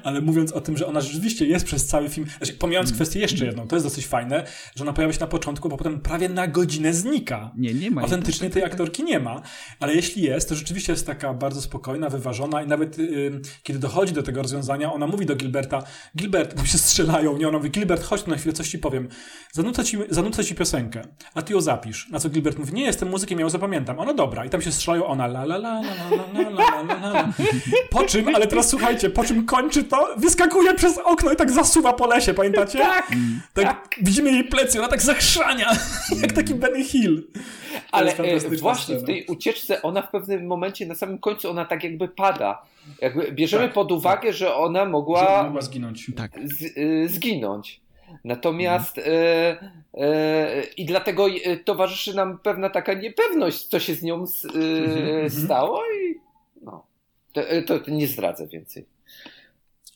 Speaker 5: ale mówiąc o tym, że ona rzeczywiście jest przez cały film, znaczy, pomijając mm. kwestię jeszcze jedną, to jest dosyć fajne, że ona pojawia się na początku, bo potem prawie na godzinę znika.
Speaker 7: Nie, nie ma.
Speaker 5: Autentycznie tej aktorki nie ma, ale jeśli jest, to rzeczywiście jest taka bardzo spokojna, wyważona i nawet yy, kiedy dochodzi do tego rozwiązania, ona mówi do Gilberta, Gilbert, tam się strzelają, nie, ona mówi, Gilbert, chodź tu na chwilę, coś ci powiem. Zanucę ci, zanucę ci piosenkę, a ty ją zapisz. Na co Gilbert mówi, nie jestem muzykiem, ja ją zapamiętam. Ono dobra. I tam się strzelają, ona la la la la la la la la la Po czym, ale teraz słuchajcie, po czym kończy to, wyskakuje przez okno i tak zasuwa po lesie, pamiętacie?
Speaker 6: Tak,
Speaker 5: tak, tak. Widzimy jej plecy, ona tak zachrzania, jak taki Benny Hill.
Speaker 6: Ale e, właśnie scena. w tej ucieczce ona w pewnym momencie, na samym końcu ona tak jakby pada. Jakby bierzemy tak, pod uwagę, tak. że ona mogła,
Speaker 5: że mogła zginąć.
Speaker 6: Tak. Z, y, zginąć. Natomiast mhm. e, e, i dlatego towarzyszy nam pewna taka niepewność, co się z nią s, e, stało i no, to, to nie zdradzę więcej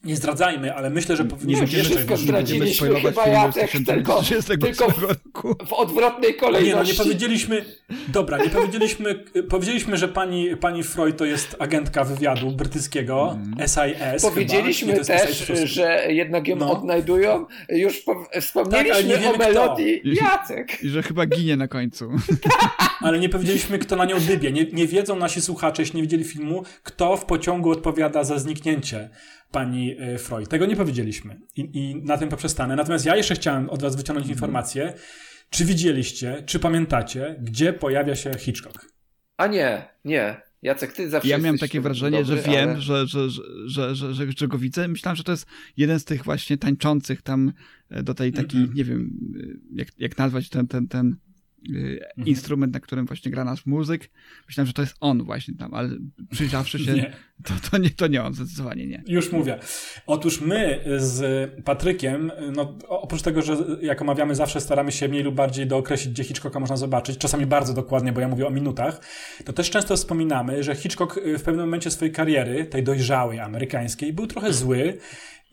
Speaker 5: nie zdradzajmy, ale myślę, że powinniśmy
Speaker 6: nie, wszystko zdradziliśmy chyba Jacek, tylko, tylko w, w odwrotnej kolejności.
Speaker 5: Nie, no nie powiedzieliśmy, dobra, nie powiedzieliśmy, powiedzieliśmy, że pani, pani Freud to jest agentka wywiadu brytyjskiego, SIS
Speaker 6: Powiedzieliśmy chyba. też, że jednak ją no. odnajdują, już po, wspomnieliśmy tak, o melodii kto. Jacek.
Speaker 7: I, I, że chyba ginie na końcu.
Speaker 5: ale nie powiedzieliśmy, kto na nią dybie. Nie, nie wiedzą nasi słuchacze, jeśli nie widzieli filmu, kto w pociągu odpowiada za zniknięcie pani e, Freud. Tego nie powiedzieliśmy I, i na tym poprzestanę. Natomiast ja jeszcze chciałem od was wyciągnąć mhm. informację, czy widzieliście, czy pamiętacie, gdzie pojawia się Hitchcock?
Speaker 6: A nie, nie. Jacek, ty zawsze
Speaker 7: Ja miałem takie wrażenie, dobry, że wiem, ale... że, że, że, że, że, że go widzę. Myślałem, że to jest jeden z tych właśnie tańczących tam e, do tej takiej, mm nie wiem, e, jak, jak nazwać ten, ten, ten mhm. instrument, na którym właśnie gra nasz muzyk. Myślałem, że to jest on właśnie tam, ale przyjrzawszy się, nie. To, to, nie, to nie on, zdecydowanie nie.
Speaker 5: Już mówię. Otóż my z Patrykiem, no oprócz tego, że jak omawiamy zawsze staramy się mniej lub bardziej dookreślić, gdzie Hitchcocka można zobaczyć, czasami bardzo dokładnie, bo ja mówię o minutach, to też często wspominamy, że Hitchcock w pewnym momencie swojej kariery, tej dojrzałej amerykańskiej, był trochę zły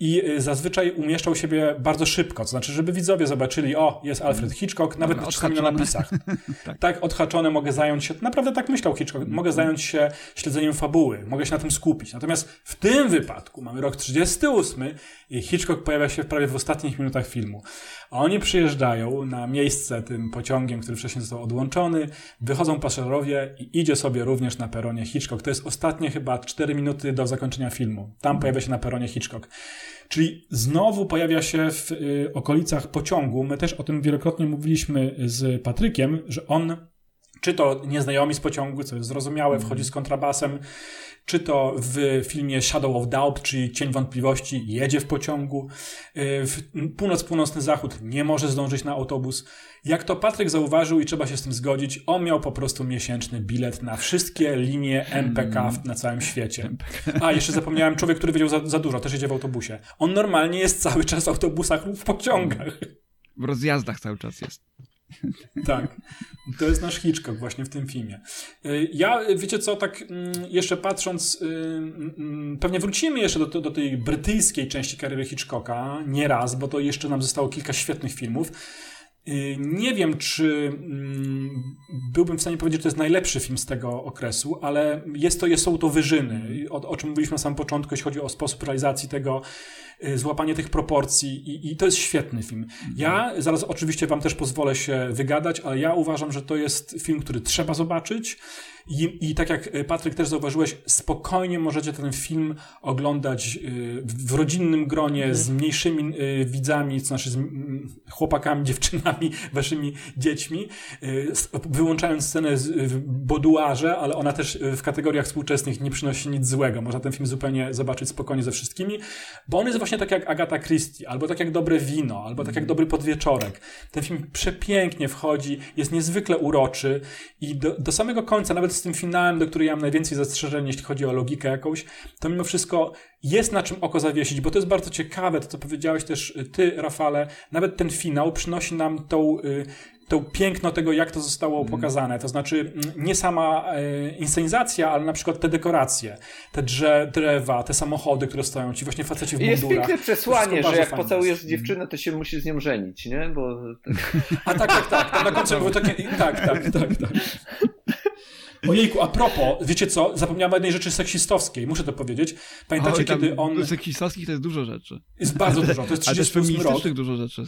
Speaker 5: i y, zazwyczaj umieszczał siebie bardzo szybko, to znaczy, żeby widzowie zobaczyli, o, jest Alfred mm. Hitchcock, nawet Dobra, czasami na napisach. tak. tak, odhaczone mogę zająć się, naprawdę tak myślał Hitchcock, mogę mm. zająć się śledzeniem fabuły, mogę się na tym skupić. Natomiast w tym wypadku mamy rok 38 i Hitchcock pojawia się prawie w ostatnich minutach filmu. A oni przyjeżdżają na miejsce tym pociągiem, który wcześniej został odłączony, wychodzą pasażerowie i idzie sobie również na peronie Hitchcock. To jest ostatnie chyba 4 minuty do zakończenia filmu. Tam pojawia się na peronie Hitchcock. Czyli znowu pojawia się w y, okolicach pociągu. My też o tym wielokrotnie mówiliśmy z Patrykiem, że on, czy to nieznajomi z pociągu, co jest zrozumiałe, wchodzi z kontrabasem, czy to w filmie Shadow of Doubt, czyli Cień Wątpliwości, jedzie w pociągu, y, w północ-północny zachód nie może zdążyć na autobus. Jak to Patryk zauważył i trzeba się z tym zgodzić, on miał po prostu miesięczny bilet na wszystkie linie MPK na całym świecie. A, jeszcze zapomniałem, człowiek, który wiedział za, za dużo, też jedzie w autobusie. On normalnie jest cały czas w autobusach lub w pociągach.
Speaker 7: W rozjazdach cały czas jest.
Speaker 5: Tak, to jest nasz Hitchcock właśnie w tym filmie. Y, ja, wiecie co, tak mm, jeszcze patrząc, y, pewnie wrócimy jeszcze do, do tej brytyjskiej części kariery Hitchcocka, nie raz, bo to jeszcze nam zostało kilka świetnych filmów. Y, nie wiem, czy mm, byłbym w stanie powiedzieć, że to jest najlepszy film z tego okresu, ale jest to, są to wyżyny, o, o czym mówiliśmy na samym początku, jeśli chodzi o sposób realizacji tego, Y, złapanie tych proporcji i, i to jest świetny film. Ja zaraz oczywiście wam też pozwolę się wygadać, ale ja uważam, że to jest film, który trzeba zobaczyć. I, I tak jak y, Patryk też zauważyłeś, spokojnie możecie ten film oglądać y, w rodzinnym gronie mhm. z mniejszymi widzami, to znaczy z chłopakami, dziewczynami, waszymi dziećmi, wyłączając scenę w boduarze, ale ona też w kategoriach współczesnych nie przynosi nic złego. Można ten film zupełnie zobaczyć spokojnie ze wszystkimi, bo on jest właśnie tak jak Agata Christie, albo tak jak Dobre Wino, albo tak jak Dobry Podwieczorek. Ten film przepięknie wchodzi, jest niezwykle uroczy i do, do samego końca, nawet z tym finałem, do którego ja mam najwięcej zastrzeżeń, jeśli chodzi o logikę jakąś, to mimo wszystko jest na czym oko zawiesić, bo to jest bardzo ciekawe, to co powiedziałeś też ty, Rafale, nawet ten finał przynosi nam tą y, to piękno tego, jak to zostało mm. pokazane. To znaczy nie sama e, inscenizacja, ale na przykład te dekoracje, te drze, drzewa, te samochody, które stoją, ci właśnie faceci w mundurach.
Speaker 6: Jest piękne przesłanie, że jak pocałujesz jest. dziewczynę, to się musisz z nią żenić, nie? Bo...
Speaker 5: A tak, tak, tak. Na końcu było takie... Tak, tak, tak, tak. Ojejku, a propos, wiecie co? Zapomniałem o jednej rzeczy seksistowskiej, muszę to powiedzieć. Pamiętacie, Oj, kiedy on...
Speaker 7: Seksistowskich to jest dużo rzeczy.
Speaker 5: Jest bardzo dużo, to jest 38 rok.
Speaker 7: dużo rzeczy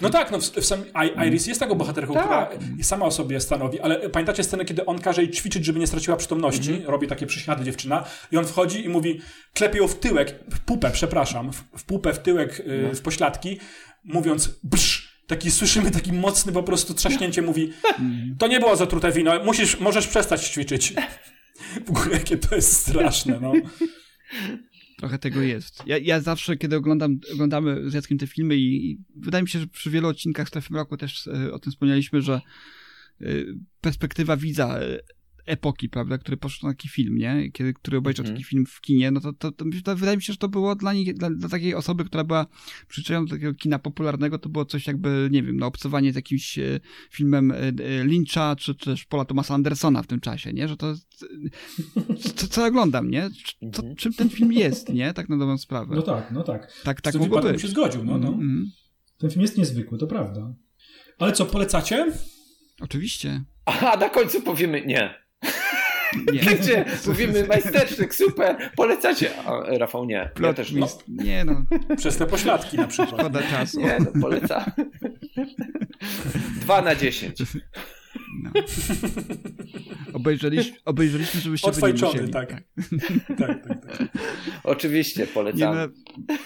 Speaker 5: no tak, no w, w sam, Iris jest taką bohaterką, tak. która sama o sobie stanowi, ale pamiętacie scenę, kiedy on każe jej ćwiczyć, żeby nie straciła przytomności, mm -hmm. robi takie przysiady dziewczyna i on wchodzi i mówi, klepie ją w tyłek, w pupę, przepraszam, w, w pupę, w tyłek, y, no. w pośladki, mówiąc brz, taki słyszymy taki mocny po prostu trzaśnięcie, mówi, to nie było zatrute wino, musisz, możesz przestać ćwiczyć. W ogóle jakie to jest straszne, no.
Speaker 7: Trochę tego jest. Ja, ja zawsze, kiedy oglądam, oglądamy z Jackiem te filmy i, i wydaje mi się, że przy wielu odcinkach tym roku też e, o tym wspomnieliśmy, że e, perspektywa widza e, epoki, prawda, który poszedł na taki film, nie? Kiedy, który obejrzał mm. taki film w kinie, no to, to, to, to, wydaje mi się, że to było dla nich, dla, dla takiej osoby, która była przyczeną do takiego kina popularnego, to było coś jakby, nie wiem, no obcowanie z jakimś e, filmem e, e Lyncha, czy też Paula Thomasa Andersona w tym czasie, nie? Że to, co, co oglądam, nie? To, mhm. czym ten film jest, nie? Tak na dobrą sprawę.
Speaker 5: No tak, no tak.
Speaker 7: Tak, tak mogło być.
Speaker 5: się zgodził, no, no. Mm. Ten film jest niezwykły, to prawda. Ale co, polecacie?
Speaker 7: Oczywiście.
Speaker 6: A na końcu powiemy nie. Nie. Gdzie mówimy majstersztyk, super, polecacie, a Rafał nie. Ja też.
Speaker 7: No, nie no.
Speaker 5: Przez te pośladki na przykład.
Speaker 7: Szkoda czasu.
Speaker 6: Nie no, polecam. Dwa na dziesięć. No.
Speaker 7: Obejrzeliśmy, obejrzeliśmy, żebyście
Speaker 5: Odfajczony, tak. Tak. tak. tak, tak,
Speaker 6: Oczywiście, polecam. Nie,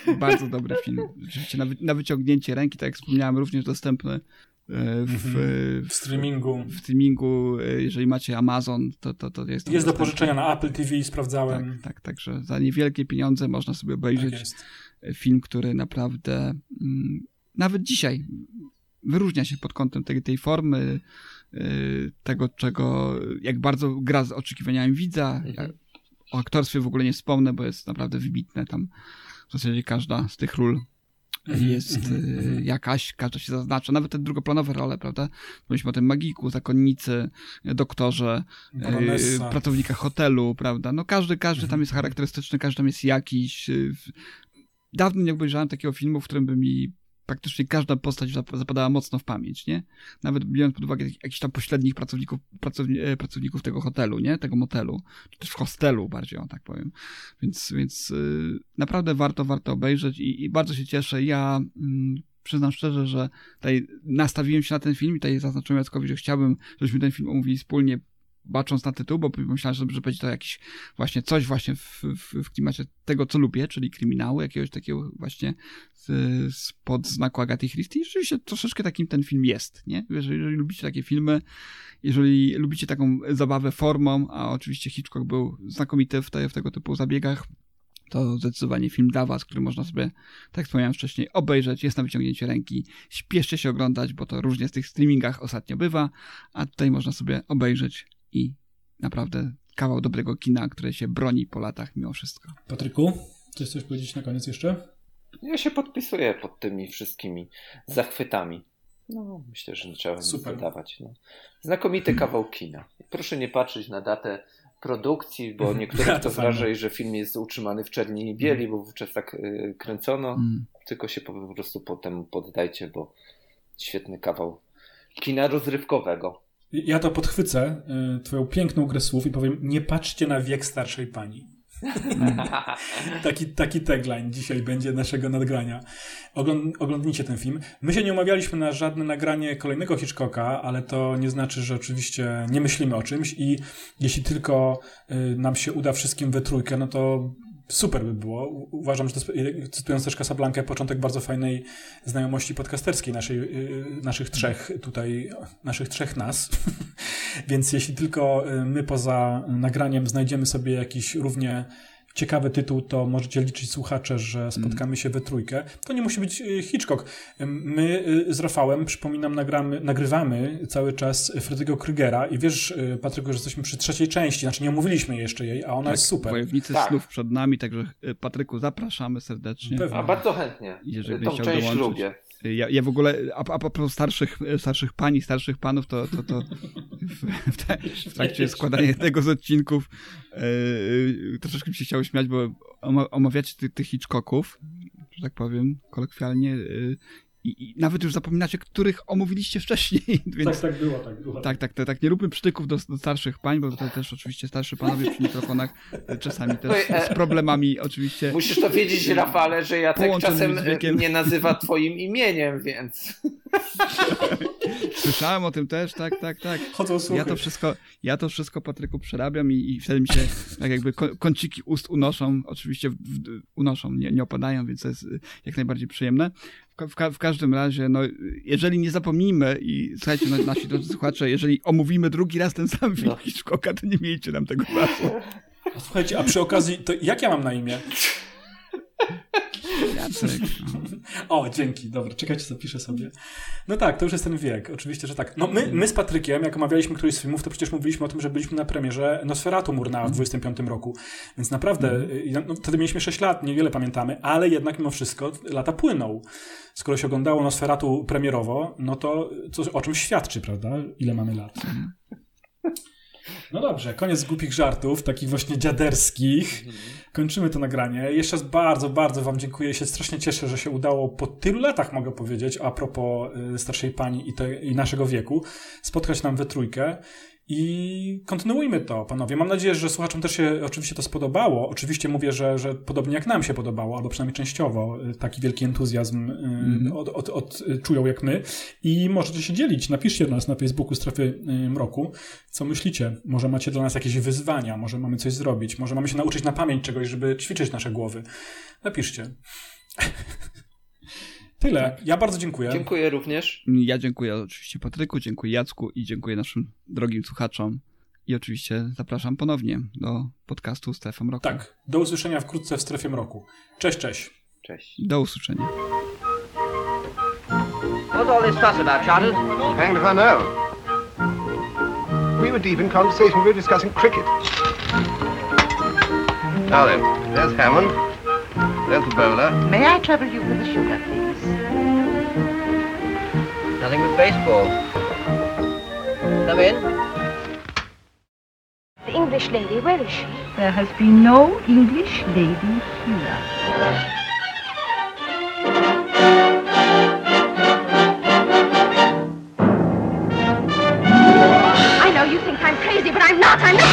Speaker 7: no, bardzo dobry film. Rzeczywiście na, na wyciągnięcie ręki, tak jak wspomniałem, również dostępny w,
Speaker 5: mhm. w, streamingu.
Speaker 7: W streamingu, e, jeżeli macie Amazon, to, to, to jest.
Speaker 5: Jest do pożyczenia na Apple TV, sprawdzałem.
Speaker 7: Tak, tak, także za niewielkie pieniądze można sobie obejrzeć tak film, który naprawdę mm, nawet dzisiaj wyróżnia się pod kątem tej, tej formy, tego, czego, jak bardzo gra z oczekiwaniami widza. Mhm. O aktorstwie w ogóle nie wspomnę, bo jest naprawdę wybitne tam w zasadzie każda z tych ról jest mhm, y, mhm. jakaś, każda się zaznacza, nawet te drugoplanowe role, prawda? Mówiliśmy o tym magiku, zakonnicy, doktorze, y, pracownikach hotelu, prawda? No każdy, każdy tam jest charakterystyczny, każdy tam jest jakiś. Y, dawno nie obejrzałem takiego filmu, w którym by mi praktycznie każda postać zapadała mocno w pamięć, nie? Nawet biorąc pod uwagę jakichś tam pośrednich pracowników, pracowni e, pracowników tego hotelu, nie? Tego motelu, czy też hostelu bardziej, o tak powiem. Więc, więc yy, naprawdę warto, warto obejrzeć i, i bardzo się cieszę. Ja yy, przyznam szczerze, że tutaj nastawiłem się na ten film i tutaj zaznaczyłem Jackowi, że chciałbym, żebyśmy ten film omówili wspólnie bacząc na tytuł, bo pomyślałem, że, że będzie to jakiś właśnie coś właśnie w, w, w klimacie tego, co lubię, czyli kryminału, jakiegoś takiego właśnie spod znaku Agaty Christie. I rzeczywiście troszeczkę takim ten film jest, nie? Jeżeli, jeżeli lubicie takie filmy, jeżeli lubicie taką zabawę formą, a oczywiście Hitchcock był znakomity w, te, w tego typu zabiegach, to zdecydowanie film dla was, który można sobie, tak wspomniałem wcześniej, obejrzeć, jest na wyciągnięcie ręki. Śpieszcie się oglądać, bo to różnie w tych streamingach ostatnio bywa, a tutaj można sobie obejrzeć i naprawdę kawał dobrego kina, które się broni po latach mimo wszystko.
Speaker 5: Patryku, chcesz coś powiedzieć na koniec jeszcze?
Speaker 6: Ja się podpisuję pod tymi wszystkimi zachwytami. No, myślę, że nie trzeba nic dodawać. No. Znakomity kawał kina. Proszę nie patrzeć na datę produkcji, bo niektórych to wraża, że film jest utrzymany w czerni i bieli, bo wówczas tak y, kręcono. Mm. Tylko się po, po prostu potem poddajcie, bo świetny kawał kina rozrywkowego.
Speaker 5: Ja to podchwycę, y, twoją piękną grę słów i powiem, nie patrzcie na wiek starszej pani. taki, taki tagline dzisiaj będzie naszego nadgrania. Ogląd, oglądnijcie ten film. My się nie umawialiśmy na żadne nagranie kolejnego Hitchcocka, ale to nie znaczy, że oczywiście nie myślimy o czymś i jeśli tylko y, nam się uda wszystkim we trójkę, no to super by było. Uważam, że to cytując też Casablanca, początek bardzo fajnej znajomości podcasterskiej naszej, y, naszych trzech tutaj, naszych trzech nas. Więc jeśli tylko y, my poza nagraniem znajdziemy sobie jakiś równie ciekawy tytuł, to możecie liczyć słuchacze, że spotkamy się we trójkę. To nie musi być y, Hitchcock. My y, z Rafałem, przypominam, nagramy, nagrywamy cały czas Freddy'ego Krygera i wiesz, y, Patryku, że jesteśmy przy trzeciej części, znaczy nie omówiliśmy jeszcze jej, a ona
Speaker 7: tak,
Speaker 5: jest super.
Speaker 7: Wojownicy tak. snów przed nami, także Patryku, zapraszamy serdecznie.
Speaker 6: Pewnie. A bardzo chętnie. Jeżeli Tą część dołączyć. lubię.
Speaker 7: Ja, ja w ogóle, a, a propos starszych, starszych pani, starszych panów, to, to, to w, w, te, w trakcie składania jednego z odcinków yy, troszeczkę mi się chciało śmiać, bo omawiacie tych, tych Hitchcocków, że tak powiem, kolokwialnie, yy, i, I, nawet już zapominacie, których omówiliście wcześniej.
Speaker 5: Więc, tak, tak było, tak było.
Speaker 7: Tak, tak, tak, tak. Nie róbmy przytyków do, do starszych pań, bo to też oczywiście starszy panowie przy mikrofonach e, czasami też z e, problemami oczywiście.
Speaker 6: Musisz to wiedzieć, Rafale, że ja tak czasem nie nazywa twoim imieniem, więc...
Speaker 7: Słyszałem o tym też, tak, tak, tak.
Speaker 5: Chodzą słuchy.
Speaker 7: Ja to wszystko, ja to wszystko Patryku przerabiam i, i wtedy mi się tak jakby kąciki ust unoszą, oczywiście w, w, unoszą, nie, nie opadają, więc to jest jak najbardziej przyjemne. W, w, w, każdym razie, no, jeżeli nie zapomnimy i słuchajcie, no, nasi drodzy słuchacze, jeżeli omówimy drugi raz ten sam film no. Hitchcocka, to nie miejcie nam tego razu.
Speaker 5: Słuchajcie, a przy okazji, to jak ja mam na imię?
Speaker 7: Jacek. No.
Speaker 5: O, dzięki, dobra, czekajcie, zapiszę sobie. No tak, to już jest ten wiek, oczywiście, że tak. No my, my z Patrykiem, jak omawialiśmy któryś z filmów, to przecież mówiliśmy o tym, że byliśmy na premierze Nosferatu Murna w 25 roku, więc naprawdę, mm. no, wtedy mieliśmy 6 lat, niewiele pamiętamy, ale jednak mimo wszystko lata płyną. Skoro się oglądało Nosferatu premierowo, no to coś, o czymś świadczy, prawda? Ile mamy lat. Mhm. No dobrze, koniec głupich żartów, takich właśnie dziaderskich. Kończymy to nagranie. Jeszcze raz bardzo, bardzo Wam dziękuję. Się strasznie cieszę, że się udało po tylu latach, mogę powiedzieć, a propos y, starszej pani i, te, i naszego wieku, spotkać nam we trójkę. I kontynuujmy to, panowie. Mam nadzieję, że słuchaczom też się oczywiście to spodobało. Oczywiście mówię, że, że podobnie jak nam się podobało, albo przynajmniej częściowo y, taki wielki entuzjazm mm. od, od, od, czują jak my. I możecie się dzielić. Napiszcie do nas na Facebooku Strefy Mroku, co myślicie. Może macie dla nas jakieś wyzwania, może mamy coś zrobić, może mamy się nauczyć na pamięć czegoś, żeby ćwiczyć nasze głowy. Napiszcie. Tyle. Tak. Ja bardzo dziękuję.
Speaker 6: Dziękuję również.
Speaker 7: Ja dziękuję oczywiście Patryku, dziękuję Jacku i dziękuję naszym drogim słuchaczom. I oczywiście zapraszam ponownie do podcastu Strefą Mroku.
Speaker 5: Tak, do usłyszenia wkrótce w Strefie Mroku. Cześć, cześć.
Speaker 6: Cześć.
Speaker 7: Do usłyszenia.
Speaker 2: What's all this fuss about, Charters?
Speaker 8: Hanged if I know. We were deep in conversation. We were discussing cricket. Now then, there's Hammond. There's the bowler.
Speaker 9: May I trouble you with the sugar, please?
Speaker 2: Nothing but baseball. Come in.
Speaker 3: The English lady, where is she?
Speaker 9: There has been no English lady here.
Speaker 3: I know you think I'm crazy, but I'm not. I'm not.